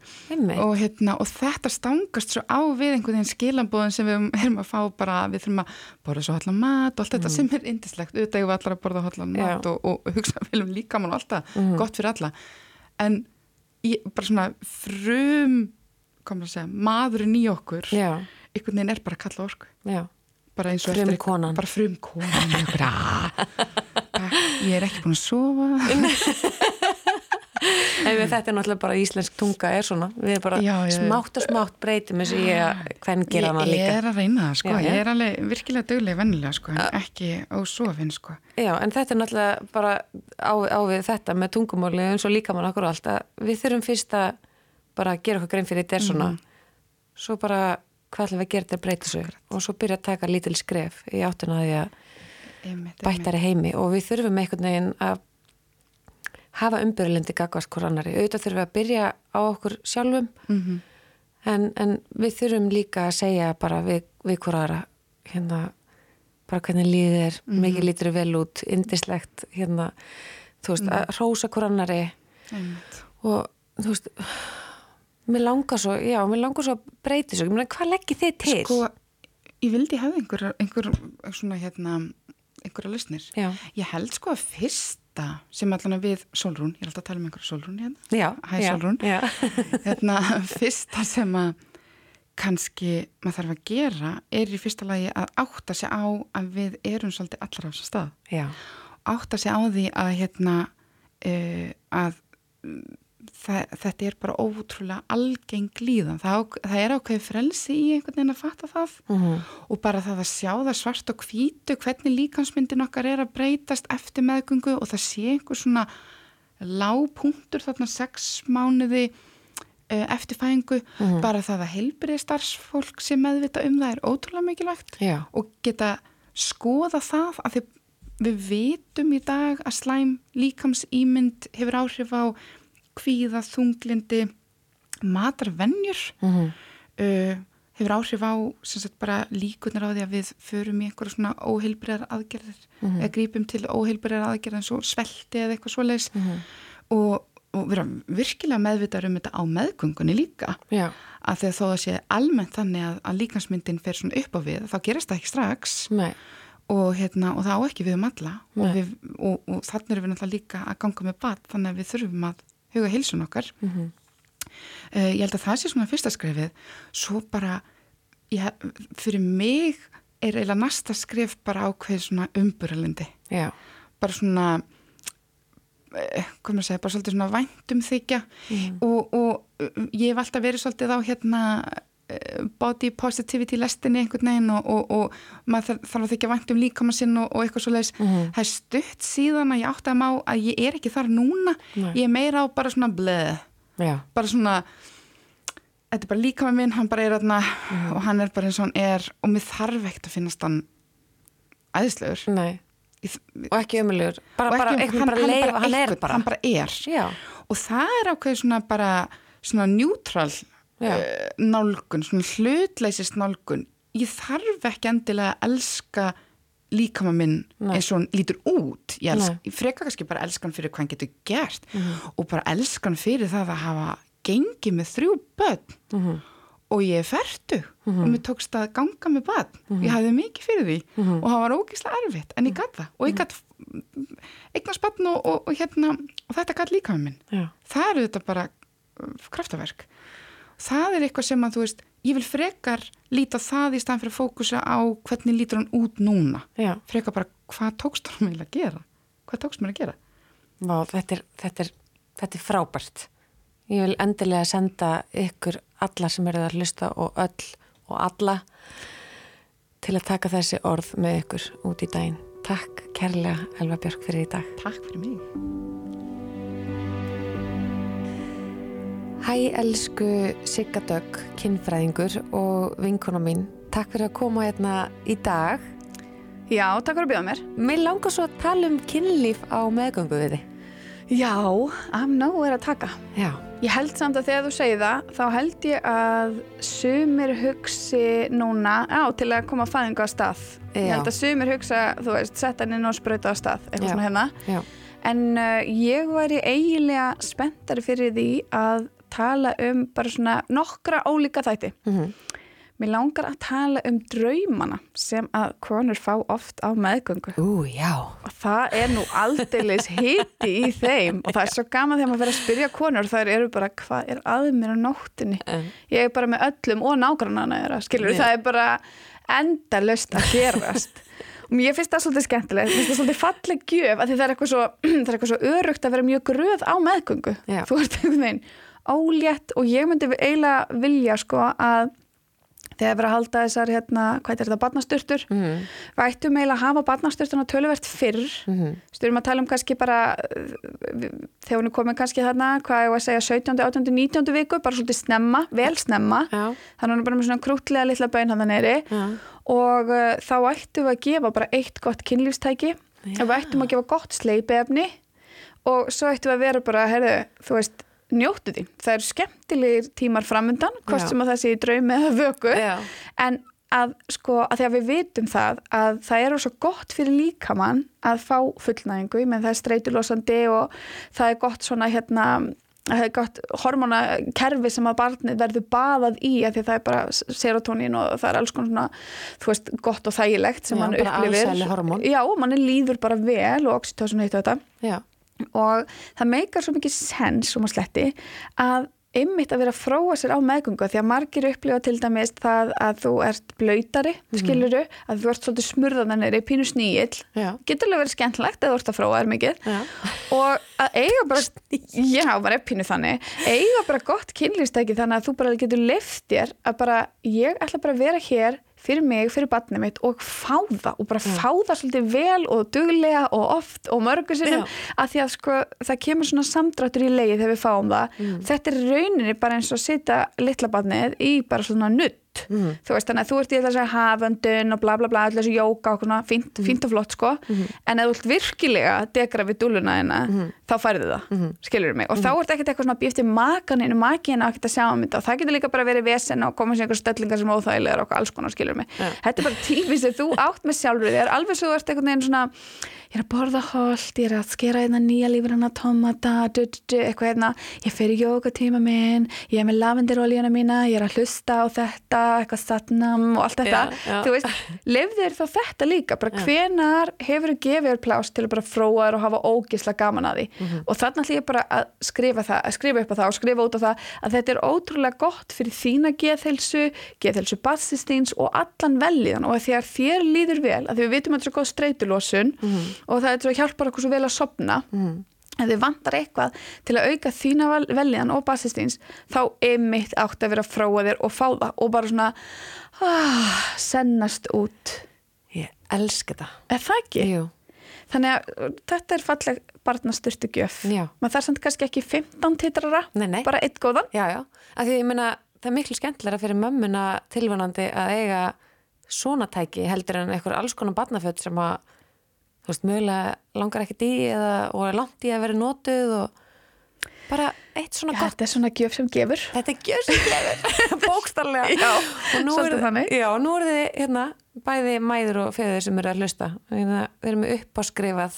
og, hérna, og þetta stangast svo á við einhvern veginn skilambóðin sem við erum að fá bara, við þurfum að borða svo allan mat og allt þetta sem er indislegt, auðvitað ég var allar að borða allan Mm. Já. mat og, og hugsa vel um líkamann og allt það, Mhm. gott fyrir alla en ég, bara svona frum, segja maðurinn í okkur, Já. einhvern veginn er bara að kalla orku Já. bara eins og eitthvað- Frumkonan. bara frum konan ég er ekki búin að sofa Ef þetta er náttúrulega bara íslensk tunga er svona. Við erum bara Já, já. smátt og smátt breytum þessu í að hvern gera ég líka. er að reyna það sko, Já, ég er alveg virkilega duglega vennilega sko, en ekki ósofin sko Já, en þetta er náttúrulega bara á, á við þetta með tungumáli eins og líkamann okkur og allt að við þurfum fyrst að bara gera okkur grein fyrir þetta er svona Mhm. svo bara hvað ætlum við að gera þetta breyta svo og svo byrja að taka lítil skref í áttuna að því að bættari heimi og við þurfum einhvern veginn að hafa umbyrjulendi gagvast hvort annari. Auðvitað þurfum við að byrja á okkur sjálfum mm en, en við þurfum líka að segja bara við, við hvort aðra hérna bara hvernig líðið er, mikið lítur vel út indislegt hérna þú veist, að rósa hvort annari og þú veist mér langar svo, já, mér langar svo að breyti svo, ég meina, hvað leggir þið til? sko, ég vildi hafa einhver, einhver svona hérna einhverja lausnir. Já, ég held sko að fyrsta sem allan að við Solrún, ég er alltaf að tala um einhverja Solrún hérna já, Hæ, já, Sólrún. já. hérna, fyrsta sem að kannski maður þarf að gera er í fyrsta lagi að átta sig á að við erum svolítið allra á þessum stað já, átta sig á því að hérna uh, að þetta er bara ótrúlega algeng líðan, það, það er ákveði frelsi í einhvern veginn að fatta það. Mhm. og bara það að sjá það svart og hvítu hvernig líkansmyndin okkar er að breytast eftir meðgöngu og það sé einhver svona lágpunktur þarna sex mánuði uh, eftir fæðingu. Mhm. bara það að heilbriði starfsfólk sem meðvita um það er ótrúlega mikilvægt. Já, og geta skoða það að því við vitum í dag að slæm líkamsýmynd hefur áhrif á kvíða, þunglindi, matarvenjur. Mhm, uh, hefur áhrif á líkunar á því að við förum í einhverja svona óheilbriðar aðgerðir Mhm. eða grípum til óheilbriðar aðgerðir eins og svelti eða eitthvað svoleiðis. Mhm, og, og vera virkilega meðvitað um þetta á meðgöngunni líka. Já, að að þó að sé almennt þannig að, að líkansmyndin fer svona upp á við þá gerist það ekki strax. Nei, og, hérna, og það á ekki við um alla. Og, við, og, og þannig erum við náttúrulega líka að ganga með bat þannig að við þurfum að huga heilsun okkar. Mhm, uh, ég held að það sé svona fyrsta skrefið. Svo bara ég, fyrir mig er eiginlega næsta skref bara ákveð svona umburalindi já, bara svona hvað maður segja, bara svolítið svona væntum þykja. Mhm. og, og uh, ég hef alltaf verið svolítið á hérna body positivity lestinni einhvern veginn og, og, og maður þarf- að þykja vænt um líkama sinn og, og eitthvað svo leiðis Mhm. það er stutt síðan að ég átti að má að ég er ekki þar núna. Nei. ég er meira á bara svona bleð já, bara svona þetta er bara líka með minn, hann bara er þarna og hann er bara eins og hann er og mér þarf ekkert að finnast hann æðislegur. Nei. Og ekki ömulegur, bara, bara, ekki- ekki, bara leif, hann er bara. hann bara er. Já, og það er ákveð svona bara svona neutral Já. uh, nálgun, svona hlutleisist nálgun ég þarf ekki endilega að elska líkama minn Nei. eins og hann lítur út. Ég, elsk, freka kannski bara elskan fyrir hvað hann getur gert og bara elskan fyrir það að hafa gengið með þrjú börn. Og ég er ferdu og mér tókst að ganga með börn ég hafði mikið fyrir því. Og það var ógeðslega erfitt en ég gatt það. Og ég gatt eignast börn og, og, og hérna og þetta gatt líka með minn. Já. það eru þetta bara uh, kraftaverk það er eitthvað sem að þú veist ég vil frekar líta það í staðan fyrir að fókusa á hvernig lítur hann út núna Já. frekar bara hvað tókst hann með að gera hvað tókst mér að gera Vá, þetta er, þetta, er, þetta er frábært. Ég vil endilega senda ykkur alla sem eru að hlusta og öll og alla til að taka þessi orð með ykkur út í daginn. Takk kærlega Elva Björk fyrir í dag. takk fyrir mig Hæ elsku Sigga Dögg, kinnfræðingur og vinkona mín. Takk fyrir að koma hérna í dag. Já, takk fyrir að bjóða mér. Mér langar svo að tala um kynlíf á meðgöngu við þið. Já, nóg er að taka. Já. Ég held samt að þegar þú segir það, þá held ég að sumir hugsi núna, já, til að koma fæðingu á stað. Ég Já. held að sumir hugsa, þú veist, setja hann inn og sprauta á stað, eitthvað Já. svona hérna. Já. En uh, ég væri eiginlega spenntari fyrir því að tala um bara svona nokkra ólíka þætti. Mm Mér langar að tala um draumana sem að konur fá oft á meðgöngu. Ú, já. og það er nú aldeilis hiti í þeim og það er svo gaman þegar maður verður að spyrja konur þær eru bara hvað er að mér á nóttinni ég er bara með öllum og nágrannana þeirra skilur Já. það er bara endalust að gerast og mér finnst það svolítið skemmtilegt mér finnst það svolítið falleg gjöf að það er eitthvað svo, það er svo örugt að vera mjög gröð á meðgöngu Já. þú ert einhvern veginn ólétt og ég myndi eiginlega vilja sko að þegar verið að halda þessar hérna, hvað er þetta, barnasturtur mm, við ættum eiginlega að hafa barnasturtuna töluvert fyrr mm, styrum að tala um kannski bara þegar hún er komin kannski þarna hvað ég var að segja 17. 18. 19. viku bara svolítið snemma, vel snemma já. þannig að hún er bara með svona krútlega litla bön hann neyri Já. og uh, þá ættum við að gefa bara eitt gott kynlífstæki og ættum að gefa gott sleipiefni og svo ættum við að vera bara, heyrðu, þú veist njóttu því, það eru skemmtilegir tímar framundan, hvort Já. sem að það sé í draumi eða vöku Já. en að sko, að því að við vitum það að það eru svo gott fyrir líkamann að fá fullnæðingu, menn það er streitulosandi og það er gott svona hérna það er gott hormonakerfi sem að barnið verður baðað í að því að það er bara serotonin og það er alls konar svona, þú veist, gott og þægilegt sem Já, mann bara upplifir. alsæli hormón. Já, mann líður bara vel og oxytocin heitt þetta Já. Og það meikar svo mikið sens um að sletti að ymmit að vera að fróa sér á meðgöngu því að margir upplifa til dæmis það að þú ert blöytari, skiluru að þú ert svolítið smurðanir í pínu sníill. Getur alveg verið skemmtlegt eða þú ert að fróa þér mikið. Já. og að eiga bara já, bara er pínu þannig. Eiga bara gott kynlýfstæki þannig að þú bara getur leift þér að bara ég ætla bara að vera hér fyrir mig, fyrir batnið mitt og fá það og bara fá það svolítið vel og duglega og oft og mörgur sinnum Já. að því að sko það kemur svona samdráttur í leiði þegar við fáum það. Þetta er rauninni bara eins og að setja litla batnið í bara svona nutt þú veist þannig að þú ert í þessi haföndun og bla bla bla, allir þessi jóka og svona fínt, fínt og flott sko. En ef þú ert virkilega að degra við dúluna þina þá færðu það, mm skilur mig. Og þá ert ekkert eitthvað svona býftið makaninu makina ekkert að sjá um þetta. Og það getur líka bara verið vesen og koma sér einhver stellingar sem óþægilegar og alls konar skilur mig. Þetta er bara tími sem þú átt með sjálfur þér. Alveg svo ég er að borða holt, ég er að skera hérna nýja lífur hana tomata, du, du, du, eitthvað hérna ég fer í jógatíma minn ég er með lavendirolíuna mína, ég er að hlusta á þetta, eitthvað satnam og allt þetta, Já, já. þú veist lefðu þér þá þetta líka, bara hvenar hefur þú gefið þér pláss til að bara fróa þér og hafa ógisla gaman að því Mhm. og þannig ætlum ég bara að skrifa það að skrifa upp á það og skrifa út á það að þetta er ótrúlega gott fyrir þína geðhelsu geðhelsu bassistins og allan velíðan og að að þér líður vel að því við vitum að þetta er svo góð streitulosun Mhm. Og það er svo hjálpar okkur svo vel að sopna ef þið vantar eitthvað til að auka þína vel- velíðan og bassistins þá er mitt átt að vera að fróa þér og fá það og bara svona ah, sennast út Ég elska það. er það ekki? Jú. Þannig að uh, þetta er falleg barnastyrtu gjöf. Maður þarf samt kannski ekki 15 titrara, Nei, nei. bara eitt góðan. Já, já. Því meina, það er miklu skemmtilega fyrir mömmuna tilvonandi að eiga svona tæki heldur en einhver alls konar barnaföld sem að, þú veist, mögulega langar ekkert í eða og er langt í að vera notuð og bara eitt svona Já, gott þetta er svona gjöf sem gefur. Þetta er gjössiglegur, bókstarlega Já, og nú svolítið þannig. Já, nú eru þið hérna, bæði mæður og feður sem eru að hlusta. Hérna, Við erum upp á skrifað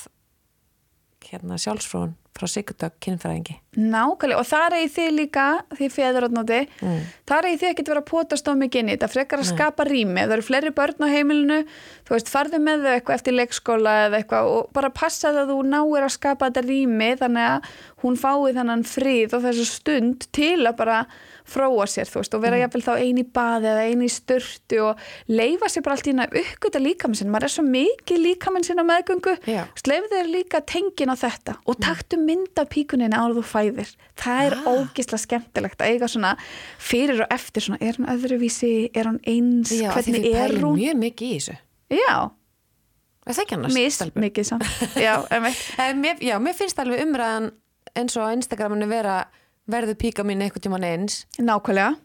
hérna, sjálfsfrón frá Sigurdögg kynfræðingi. Nákvæmlega, og þar eigi þið líka, því feðurótnóti, Mm. þar eigi þið ekki að vera að potast á mikið inn í þetta, frekar að skapa rými, það eru fleiri börn á heimilinu, þú veist, farðu með þau eitthvað eftir leikskóla eða eitthvað og bara passa það að þú náir að skapa þetta rými þannig að hún fái þannan frið og þessu stund til að bara fróa sér, þú veist, og Mm. vera jafnvel þá eini í baði eða eini í sturtu og leifa sér bara allt í hérna uppgöta líkaminn sinn, maður er svo mikið líkaminn sinn á meðgöngu, sleif þér líka tengin á þetta og taktu mynd af píkuninni áður þú fæðir. Það er Ah. ógislega skemmtilegt að eiga svona fyrir og eftir svona, er hún öðruvísi, er hún eins Já, hvernig er hún? mjög mikið í þessu. Já, Er það ekki annars? mis stelpur? mikið samt. Já, Já, mér finnst alveg umræðan eins og Instagraminu vera verður píka mín einhvern tímann eins. Nákvæmlega.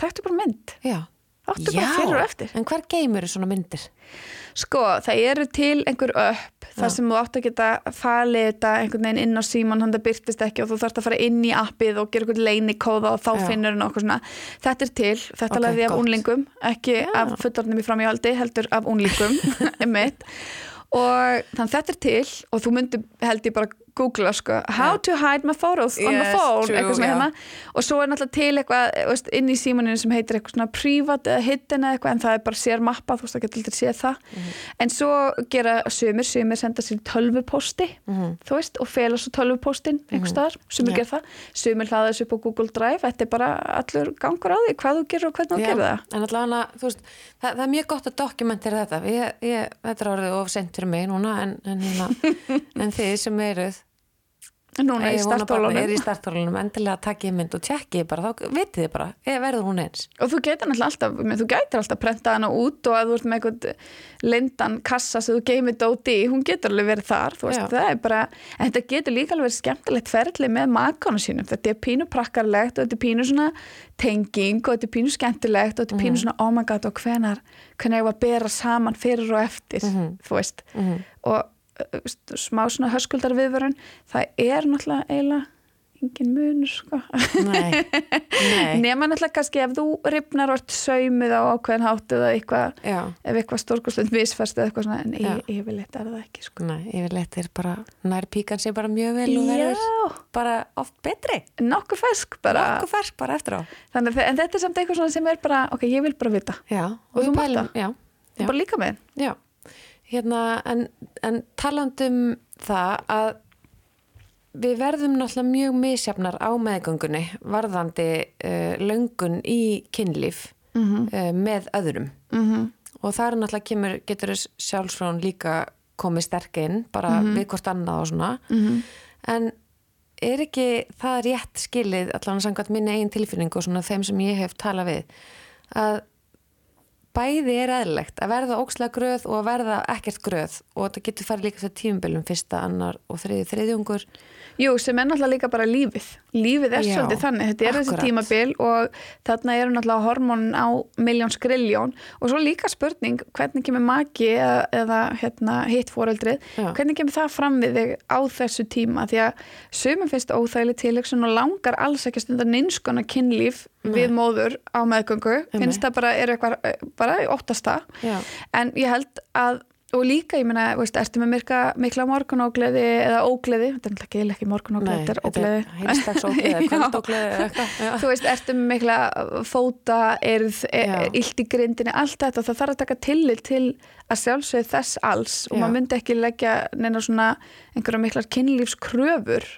Taktu bara mynd. Já, Áttu bara fyrir og eftir. En hver geymur svona myndir? Sko, það eru til einhver upp þar sem þú átt að geta falið þetta einhvern veginn inn á síman, hann það byrtist ekki og þú þarfst að fara inn í appið og gera einhvern leinikóða og þá Já. finnur hann okkur svona. Þetta er til, þetta Ok, okay, lagði af unlingum ekki af fullornum í framíhaldi heldur af unlingum og þannig þetta er til og þú myndir held ég bara googla sko, how to hide my photos on my Yes, phone true, eitthvað svona já. hérna. Og svo er náttúrulega til eitthvað veist, inn í símaninu sem heitir eitthvað svona private eða hidden eða eitthvað en það er bara sér mappa þú veist það getur aldrei séð það. Mhm. en svo gera sumir, sumir senda sér tölvupósti þú veist og fela svo tölvupóstin einhver staðar, sumir Já. gera það. Sumir hlaða þessu upp á Google Drive þetta er bara allur gangur á því hvað þú gerir og hvernig þú gerir það. En allavega, þú veist, það, það er mjög gott að dokumentera þetta. Ég, ég, þetta er orðið of sent fyrir mig núna, en, en, hérna, en þið sem eruð, núna í ég að er í startólunum startólunum, endilega takkið mynd og tjekkið bara, þá vitið þið bara, eða verður hún eins. og þú getur alltaf, ég þú gætir alltaf prenta hana út og að þú ert með eitthvað lindan kassa sem þú geymir dóti í, hún getur alveg verið þar, þú veist, Já. það er bara en þetta getur líka alveg verið skemmtilegt ferli með makana sínum, þetta er pínu prakkarlegt og þetta er pínu svona tenging og þetta er pínu skemmtilegt og þetta er pínu svona oh my god og hvenar, hvenar ég var að bera saman fyrir og eftir, þú veist. Og uh, veist, smá svona höskuldar viðvörun, það er náttúrulega eiginlega engin munur sko nema náttúrulega kannski ef þú ripnar og ert saumið á ákveðin hátt eða eitthvað, ef eitthvað stórkostlund misfæst eða eitthvað svona, en Já. ég, yfirleitt er það ekki sko. nei, yfirleitt er bara, nær píkan sér bara mjög vel og verður bara oft betri. nokkuð fesk bara Nokkuð fersk bara eftir á. Þannig, að- en þetta er samt eitthvað svona sem er bara ok, ég vil bara vita, Já, Og þú mátt pælum- það? Já, þú já. bara líka með Já, hérna, en, en talandum það að við verðum náttúrulega mjög misjafnar á meðgöngunni varðandi uh, löngun í kynlíf Mhm. uh, með öðrum mm -hmm. og það er náttúrulega kemur, getur sjálfsfrón líka komið sterk inn bara Mhm. við hvort annað og svona en er ekki það rétt skilið allan að samkvæmt minni eigin tilfinning og svona þeim sem ég hef talað við að bæði er eðlilegt að verða ókslega gröð og að verða ekkert gröð og þetta getur farið líka fyrir tímubilum fyrsta, annar og þriði þriðjungur. Jú, sem er náttúrulega líka bara lífið lífið er svolítið þannig, þetta er þessi akkurat. tímabil og þarna eru náttúrulega hormónin á miljón skriljón. Og svo líka spurning hvernig kemur maki eða, eða hérna, hitt foreldrið Já. hvernig kemur það fram við þig á þessu tíma? Því að sumum finnst óþægileg tilöksun og langar alls ekki stundar nynskona kynlíf við móður á meðgöngu. Finnst það bara, er eitthvað bara í óttasta. En ég held að og líka, ég meina, veist, ertu með mikla, mikla morgunógleði eða ógleði þetta er náttúrulega ekki, ekki morgunógleði, þetta er ógleði heilstags ógleði, Já. kvöldógleði eða eitthvað þú veist, ertu með mikla fóta, erð, e illt í grindinni allt þetta, það þarf að taka tillit til að sjálfsögðu þess alls og Já. maður myndi ekki leggja neina svona einhverja miklar kynlífskröfur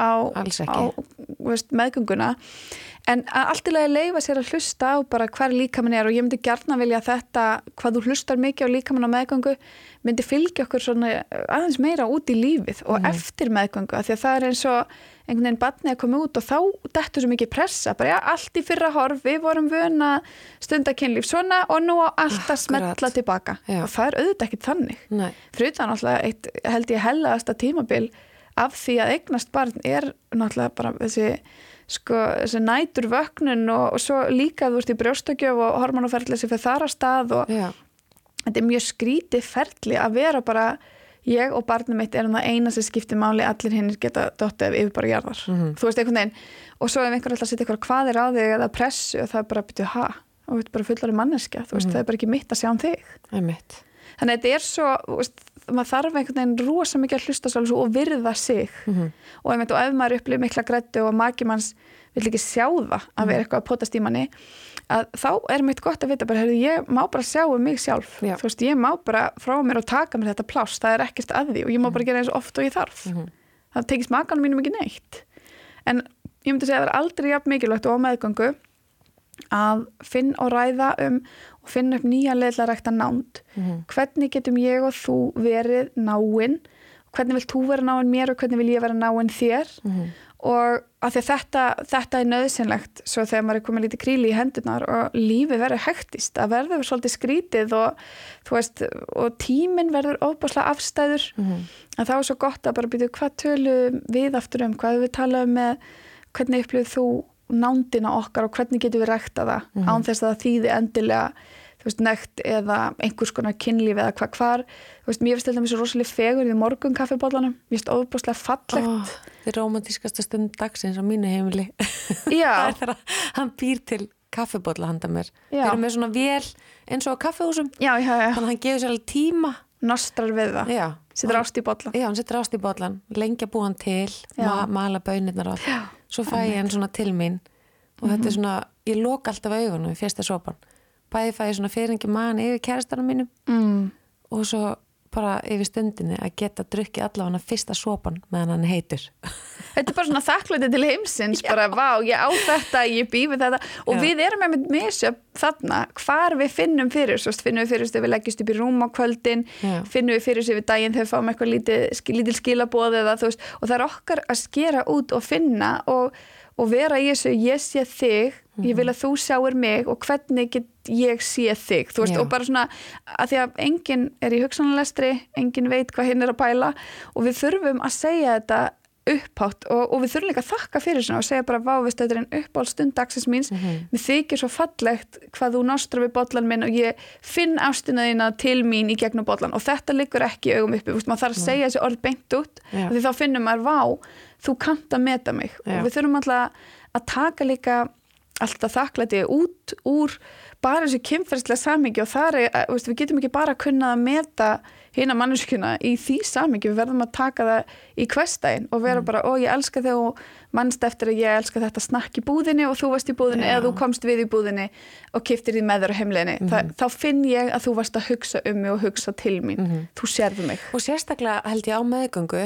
á, á veist, meðgönguna. En að allt í lagi leifa sér að hlusta á bara hver líkamann er og ég myndi gjarna vilja að þetta, hvað þú hlustar mikið á líkamann á meðgöngu, myndi fylgja okkur svona aðeins meira út í lífið og eftir meðgöngu, af því að það er eins og einhvern veginn batnið að koma út og þá dettur svo mikið pressa, bara já, allt í fyrra horf við vorum vöna stundakynlíf svona og nú á allt að smetla tilbaka. Já. og það er auðvitað ekki þannig. Utan náttúrulega eitt held ég hellaðasta tímabil af því að eignast barn er náttúrulega bara þessi sko, þessi nætur vöknun og, og svo líka þú ert í brjóstakjöf og hormonferðli sem fyrir þar að stað og já, þetta er mjög skrítið ferli að vera bara ég og barnið mitt erum það eina sem skiptir máli allir hinnir geta dottið ef yfir bara jarðar. Þú veist einhvern veginn og svo ef einhver að setja eitthvað hvað er á þig eða pressu það er bara að byrja ha? Og þetta er bara fullari manneskja þú veist það er bara ekki mitt að sjá um þig. Þannig að þetta er svo veist, maður þarf einhvern veginn rosa mikið að hlusta svolítið og virða sig. Og, einmitt, og ef maður upplifir mikla grættu og maki manns vill ekki sjá það að vera eitthvað að potast í manni að þá er mitt gott að vita bara, heyrðu, ég má bara sjá um mig sjálf. Já. þú veist, ég má bara frá mér og taka mér þetta pláss, það er ekkert að því og ég má bara gera eins oft og ég þarf. Það tekist makanum mínum ekki neitt. En ég myndi segja að það er aldrei jafn mikilvægt og á meðgöngu að finn og ræða um og finna upp nýja leðla rækta nánd. Hvernig getum ég og þú verið náinn hvernig vilt þú vera náinn mér og hvernig vil ég vera náinn þér? Og að því að þetta, þetta er nöðsynlegt svo þegar maður er komið lítið kríli í hendunar og lífið verður hektist að verður svolítið skrítið og, veist, og tíminn verður ofbáslega afstæður. En þá er svo gott að bara byrja hvað tölum við aftur um, hvað við tala um með hvernig upplifið þú nándina okkar og hvernig getum við rækta það án þess að það þýði endilega veist, nekt eða einhvers konar kynlíf eða hvað hvar, veist, mér finnst þetta mér svo rosalega fegur í morgun kaffibóllanum mér finnst ofbúslega fallegt. Þetta er romantískasta stund dagsins á mínu heimili. Já. það er þegar hann býr til kaffibólla handa mér. Já. þeir eru með svona vél eins og á kaffihúsum. Já, já, já, þannig að hann gefur sér alveg tíma. Nostrar við það. Já, setur ást í bolla. Já, hann setur ást í bóllan lengi að búa hann til, Já. ma mala bönirnar og allt, svo fæ ég hann svona til mín og þetta er svona, ég loka alltaf augunum í fyrsta sopan bæði fæ ég svona fyrringi mann yfir kærastanum mínum mm. og svo bara yfir stundinni að geta drukkið allavega fyrsta sopan meðan hann heitur þetta er bara svona þakklæti til heimsins bara, vá, ég á þetta, ég býfi þetta og Já. við erum með misjöf þarna hvar við finnum fyrir svo finnum við fyrir þegar við leggjast upp í rúm á kvöldin Já. finnum við fyrir sér við daginn þegar við fáum eitthvað lítið, lítil skilabóð eða þú veist og það er okkar að skera út og finna og, og vera í þessu ég sé þig, ég vil að þú sjáir mig og hvernig get ég sé þig? Veist, og bara svona að því að enginn er í hugsanlestri enginn veit hvað hinn er að pæla og við þurfum að segja þetta upphátt og, og við þurfum líka að þakka fyrir svona og segja bara vá, veist, þetta er einn uppáhald stund dagsins míns, mér þykir svo fallegt hvað þú nostrar við bollan minn og ég finn ástina þína til mín í gegnum bollan og þetta liggur ekki augum uppi, veist, maður þarf að segja þessi orð beint út Já. og því þá finnum maður vá, þú kannt að meta mig. Já. og við þurfum alltaf að taka líka alltaf þakklæti út úr bara þessu kynferðslega samingi og þar er, eh, veist, við getum ekki bara að kunna að meta hina manneskuna í því samingi, við verðum að taka það í kvestægin og vera bara, ó ég elska þig og mannst eftir að ég elska þetta snakk í búðinni og þú varst í búðinni Já. eða þú komst við í búðinni og kiftir því með þér á heimleginni, Þa, þá finn ég að þú varst að hugsa um mig og hugsa til mín. Þú sérðu mig. Og sérstaklega held ég á meðgöngu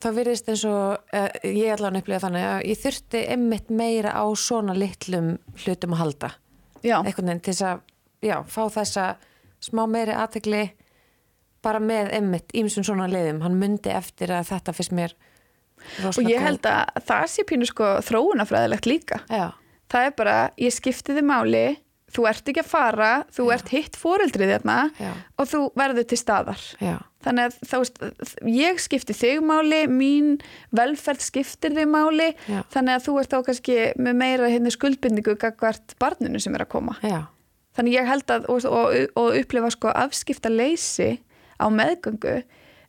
þá virðist eins og uh, ég allan upplifa þannig að ég þurfti einmitt meira á svona litlum hlutum að halda. Já, einhvern veginn til þess að já, fá þessa smá meiri aðtegli bara með einmitt ímsum svona leiðum, hann myndi eftir að þetta fyrst mér og ég held að það sé pínu sko þróunafræðilegt líka. Já, það er bara, ég skipti þið máli þú ert ekki að fara, þú ert hitt fóreldrið þarna Já. og þú verður til staðar. Já, þannig að veist, ég skipti þig máli, mín velferð skiptir þig máli Já. þannig að þú ert þá kannski með meira hérna skuldbindingu gagvart barninu sem er að koma. Já, þannig ég held að og, og, og upplifa sko afskipta leysi á meðgöngu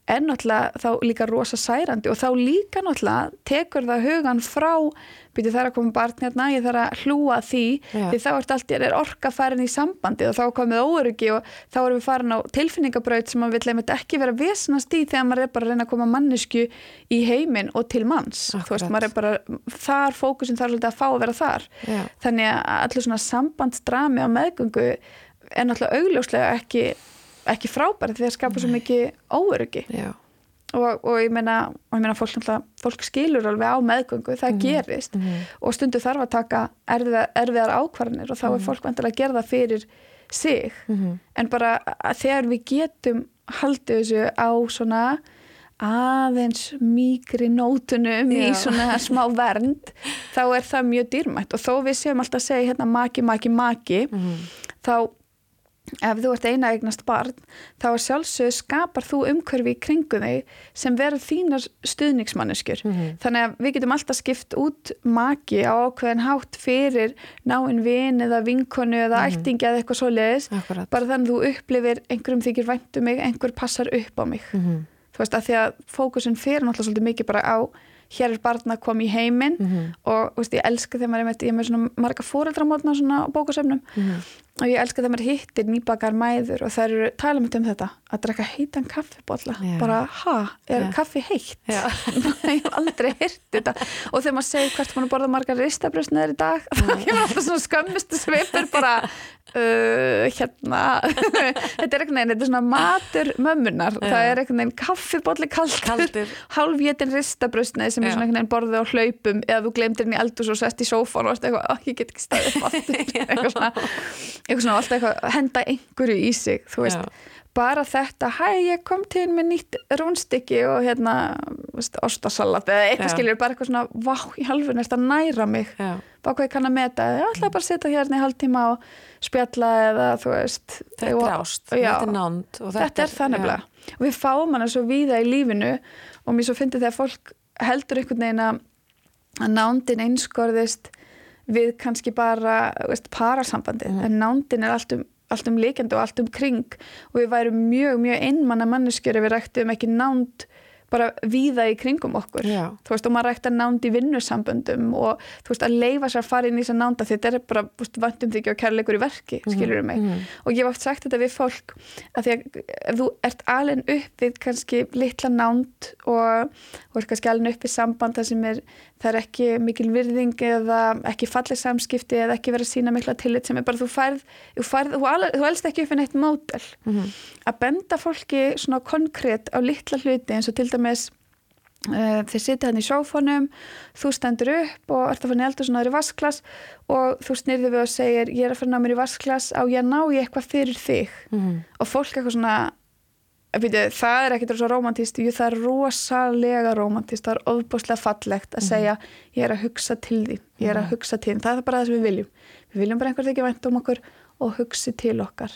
er náttúrulega þá líka rosa særandi og þá líka náttúrulega tekur það hugan frá byrju það er að koma barn hérna, ég þarf að hlúa að því Já. því þá ert allt, er orka farin í sambandi og þá komið óryggi og þá erum við farin á tilfinningabraut sem maður vil einmitt ekki vera vesnast í þegar maður er bara að reyna að koma mannesku í heiminn og til manns þú veist, Akkurat. maður er bara þar fókusin þarf svolítið að fá að vera þar Já. þannig að allir svona sambandsdrami á meðgöngu er náttúrulega augljóslega ekki, ekki frábæri því að skapa svo mikið óöryggi. Og, og ég meina, og ég meina fólk, fólk skilur alveg á meðgöngu, það gerist. Og stundu þarf að taka erfiðar, erfiðar ákvarðanir og þá er fólk vantilega að gera það fyrir sig. En bara þegar við getum haldið þessu á svona aðeins mýkri nótunum í Já. svona smá vernd þá er það mjög dýrmætt. Og þó við séum alltaf að segja hérna maki, maki, maki þá ef þú ert eina eignast barn þá er sjálfsög skapar þú umhverfi í kringum þig sem verður þínar stuðningsmanneskjur. Þannig að við getum alltaf skipt út maki á ákveðin hátt fyrir náinn vin eða vinkonu eða ættingi eða eitthvað svoleiðis. Akkurat. bara þannig að þú upplifir einhverjum þykir væntu mig, einhver passar upp á mig. Þú veist, að því að fókusin fyrir náttúrulega svolítið mikið bara á hér er barn að koma í heiminn og þú veist, ég elska þegar maður er ég er með svona marga fóreldramótna svona á bókusefnum og ég elska þegar maður hittir nýbakar mæður og það eru tala mitt um þetta að drekka heitan kaffibólla Já. bara, ha, er Já. kaffi heitt? Já. ég hef aldrei hirt þetta og þegar maður segir hvert maður borða margar ristabrösniður í dag þá kemur alltaf svona skömmistu svipur bara uh, hérna þetta er einhvern veginn, þetta er svona matur mömmunar, Já. það er einhvern veginn kaffibólli kaldur, Kaldur. hálfvétin ristabrösnið sem Já. er svona einhvern veginn borðið á hlaupum eða þú glemdir henni í eldus og sest í sófan og varst eitthvað, "Ó, ég get ekki staðið eitthvað svona, eitthvað svona alltaf eitthvað, henda einhverju í sig þú veist, Já. Bara þetta hæ, ég kom til með nýtt rúnstykki og hérna, ostasalat eða eitthvað skilur, bara eitthvað svona vá, í halvun er þetta næra mig? Bá hvað ég kann að meta, ég ætla bara að setja hérna í hálftíma og spjalla eða þú veist Þetta og- er ást, já, þetta er nánd og þetta, er það nefnilega. Og við fáum hana svo víða í lífinu og mér svo fyndi þegar fólk heldur einhvern veginn að nándin einskorðist við kannski bara veist, parasambandið, Mhm. en nándin er allt um allt um líkjandi og allt um kring. Og við værum mjög, mjög einmanna manneskjör ef við ræktum ekki nánd bara víða í kringum okkur. Já. þú veist, og maður rækta nánd í vinnusamböndum og þú veist, að leifa sér að fara inn í þess að nánda því þetta er bara, þú vantum þykja og kærleikur í verki, skilur mig. og ég hef oft sagt þetta við fólk að því að ef þú ert alveg upp við kannski litla nánd og, og ert kannski alveg upp við samband það sem er, það er ekki mikil virðing eða ekki fallið samskipti eða ekki verið að sína mikla tillit sem er bara þú færð, þú færð, þú, alveg, þú elst ekki upp við neitt mótel að benda fólki svona konkrétt á litla hluti eins og til dæmis uh, þeir sitja hann í sófanum þú stendur upp og ert að fara neldur svona í vasklas og þú snýrði við og segir ég er að fara ná mér í vasklas á ég ná ég eitthvað fyrir þig Mhm. og fólk eitthvað svona Byrju, það er ekkert rosa romantist, jú það er rosalega romantist, það er ofbúslega fallegt að segja ég er að hugsa til því, ég er að hugsa til því, það er bara það sem við viljum. Við viljum bara einhvern veginn vænt um okkur og hugsi til okkar.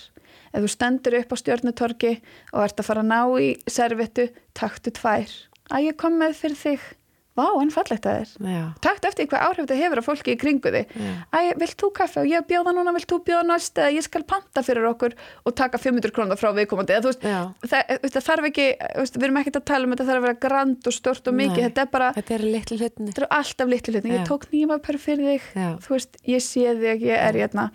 Ef þú stendur upp á stjörnutorki og ert að fara að ná í servettu, taktu tvær. Að ég kom með fyrir þig, vá en fallegt það er. Já. Taktu eftir hvað áhrif þetta hefur á fólki í kringu þig. Æ, vilt þú kaffe og ég bjóða núna, vilt þú bjóða næst eða ég skal panta fyrir okkur og taka 500 krónar frá viðkomandi. Eða, veist, það, það þarf ekki, veist, við erum ekkert að tala um þetta þarf að vera grand og stort og mikið, Nei. þetta er bara, Þetta er litlu hlutinni. þetta eru alltaf litlu hlutin. Já. Ég tók nýjumapör fyrir þig, Já. þú veist, ég sé þig, ég er hérna.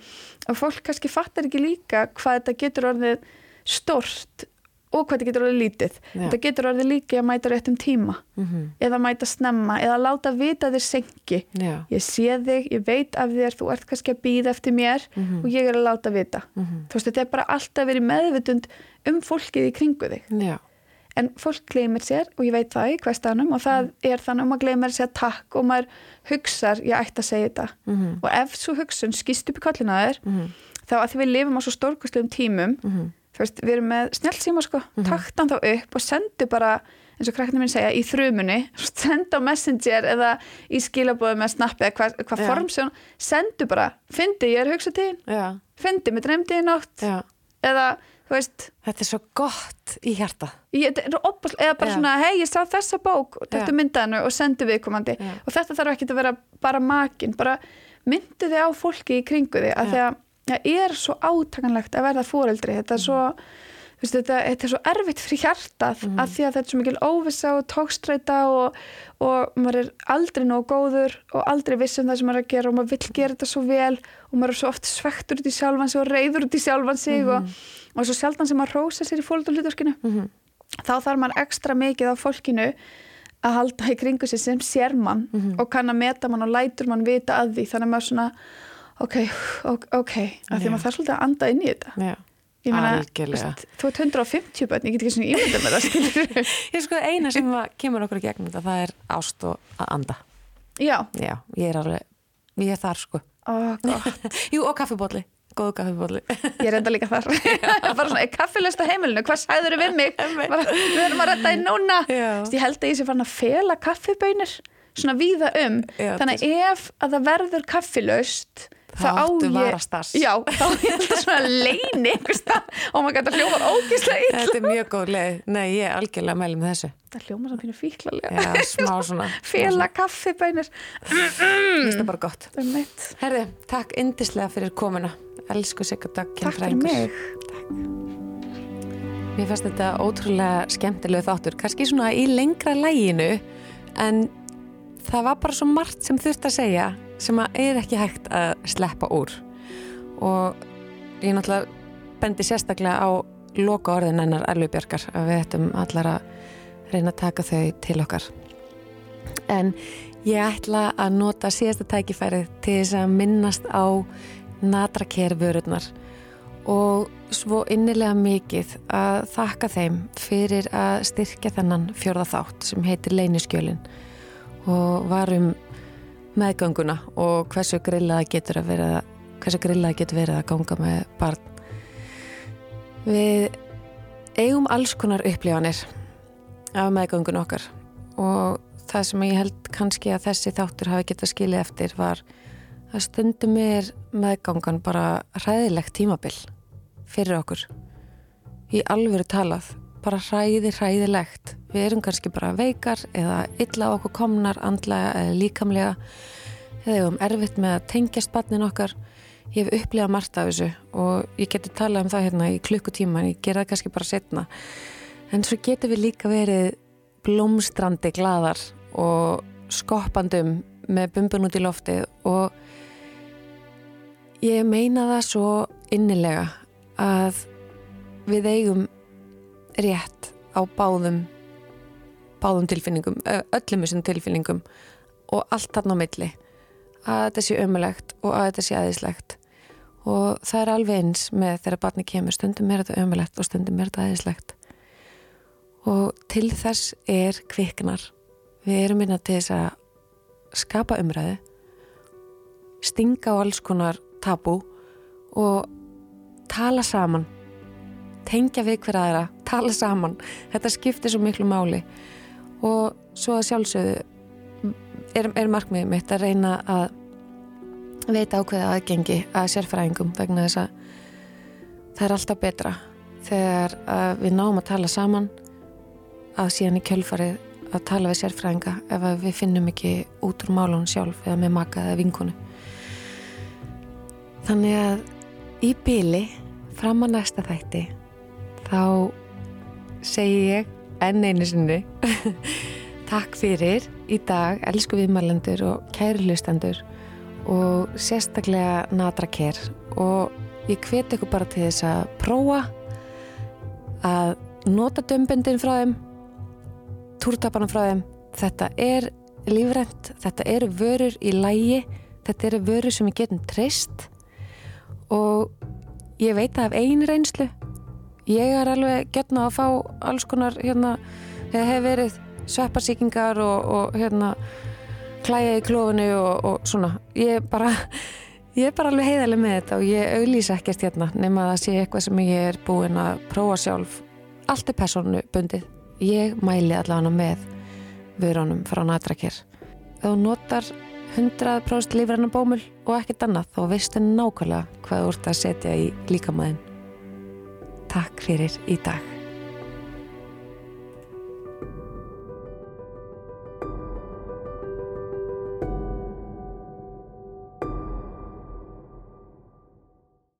Og fólk kannski fattar ekki líka hvað þetta getur orðið stort og hvað þetta getur orðið lítið. Já. Þetta getur orðið líka að mæta réttum tíma Mhm. eða mæta snemma eða láta vita þér senki Já. ég sé þig, ég veit af þér þú ert kannski að býða eftir mér Mhm. og ég er að láta vita þú veist, þetta er bara alltaf verið meðvitund um fólkið í kringu þig Já. en fólk gleymir sér og ég veit það í hverstanum og það er þannig að maður gleymir sér takk og maður hugsar, ég ætti að segja þetta Mhm. og ef svo hugsun skýst upp í kollina þér þá að því við lifum á svo stórkustlegum tímum Mhm. Veist, við erum með snjálfsíma sko, takt hann þá upp og sendu bara eins og krakknir minn segja, í þrumunni senda á messenger eða í skilabóðu með snappi eða hvað hva form sem sendu bara, fyndi ég er að hugsa til þín. Fyndi, mér dreymdi í nótt. Já. eða, þú veist Þetta er svo gott í hjarta. ég, opast, eða bara Já. svona, hei, ég sá þessa bók. Og þetta myndaðinu og sendu viðkomandi. Og þetta þarf ekki að vera bara makin bara myndu þið á fólki í kringu þið að því að það er svo átakanlegt að verða fóreldri þetta er svo þú veist, þetta, þetta er svo erfitt fyrir hjartað Mhm. að því að þetta er svo mikil óvissa og tókstreita og, og maður er aldrei nóg góður og aldrei viss um það sem maður er að gera og maður vill gera þetta svo vel og maður er svo oft svektur út í sjálfan sig og reyður út í sjálfan sig og, Mhm. og svo sjaldan sem maður rósa sér í fóreldurhlutverkinu þá þarf maður ekstra mikið á fólkinu að halda í kringu sig sem sér mann Mhm. og kann að meta mann og lætur mann vita að því þannig að maður svona ok, ok, að því maður þarf svolítið að anda inn í þetta Já. Ég meina, þú ert 150 börn, ég get ekki svona ímynda með það Ég sko eina sem kemur okkur í gegnum þetta, það er ást og að anda. já, Já, ég er alveg, ég er þar sko. gott Jú, og kaffibóli. Góðu kaffibóli. ég er enda líka þar bara svona, er kaffilöst á heimilinu, hvað sagður við mig bara, við erum að rætta í núna. Vist, ég held að ég sé farin að fela kaffibönir svona víða um Já, þannig ef að það verður kaffilöst Þá áttu varastass. já, þá er þetta svona leini og maður gæti að hljóma ógíslega illa Þetta er mjög góð leið. Nei, ég er algjörlega að með þessu. það hljóma svona pínu fíklalega Já, smá svona. fela kaffibönir Mér finnst það bara gott. um mitt Herði, takk indislega fyrir komuna. Elsku Sigga Dag. takk fyrir mig Mér fannst þetta ótrúlega skemmtilega þáttur, kannski svona í lengra læginu en það var bara svo margt sem þurft að segja sem er ekki hægt að sleppa úr. Og ég náttúrulega bendi sérstaklega á loka orðin hennar Erlubjörgar að við ættum allar að reyna að taka þau til okkar. En ég ætla að nota síðasta tækifærið til þess að minnast á natrakervörurnar og svo innilega mikið að þakka þeim fyrir að styrkja þennan fjörða þátt sem heitir Leiniskjölin og varum meðgönguna og hversu grillaða getur að vera hversu grillaða getur verið að ganga með barn. Við eigum alls konar upplifanir af meðgöngun okkar og það sem ég held kannski að þessi þáttur hafi getað skilið eftir var að stundum er meðgangan bara ræðilegt tímabill fyrir okkur. Í alvöru talað bara ræði ræðilegt við erum kannski bara veikar eða illa okkur komnar andlega eða líkamlega. Eða við erum erfitt með að tengja spannin okkar. Ég hef upplegað margt af þessu og ég geti talað um það hérna í klukkutíma en ég gera það kannski bara setna en svo getur við líka verið blómstrandi gladar og skoppandum með bumbun út í lofti og ég meina það svo innilega að við eigum rétt á báðum báðum tilfinningum, öllum þessum tilfinningum og allt þarna á milli. Að þetta sé ömulegt og að þetta sé aðeinslegt og það er alveg eins með þegar barni kemur. Stundum er þetta ömulegt og stundum er þetta aðeinslegt og til þess er kviknar. Við erum minna til þess að skapa umræðu stinga á alls konar tabú og tala saman. Tengja við hver aðra tala saman, þetta skiptir svo miklu máli og svo að sjálfsögðu er, er markmiðið mitt að reyna að veita ákveða aðgengi að sérfræðingum vegna þess að það er alltaf betra þegar við náum að tala saman að síðan í kjölfarið að tala við sérfræðinga ef við finnum ekki út úr málun sjálf eða með maka eða vinkonu. Þannig að í byli fram að næsta þætti þá segi ég enn einu sinni. Takk fyrir í dag elsku viðmælendur og kæri hlustendur og sérstaklega natraker og ég hveti ykkur bara til þess að prófa að nota dömbendin frá þeim túrtaparna frá þeim. Þetta er lífrænt þetta eru vörur í lægi þetta eru vörur sem við getum treyst. Og ég veit það af einu reynslu ég er alveg getna að fá alls konar hérna, hefur verið svepparsíkingar og, og hérna klæja í klófinu og, og svona. Ég er bara bara alveg heiðarlega með þetta og ég auglýsa ekkert hérna nema að það sé eitthvað sem ég er búin að prófa sjálf. Allt er persónu bundið ég mæli allavega með vörunum frá Natrakir. Þú notar 100% lífrannar bómul og ekkert annað þá veistu nákvæmlega hvað þú ert að setja í líkamæðin Takk fyrir í dag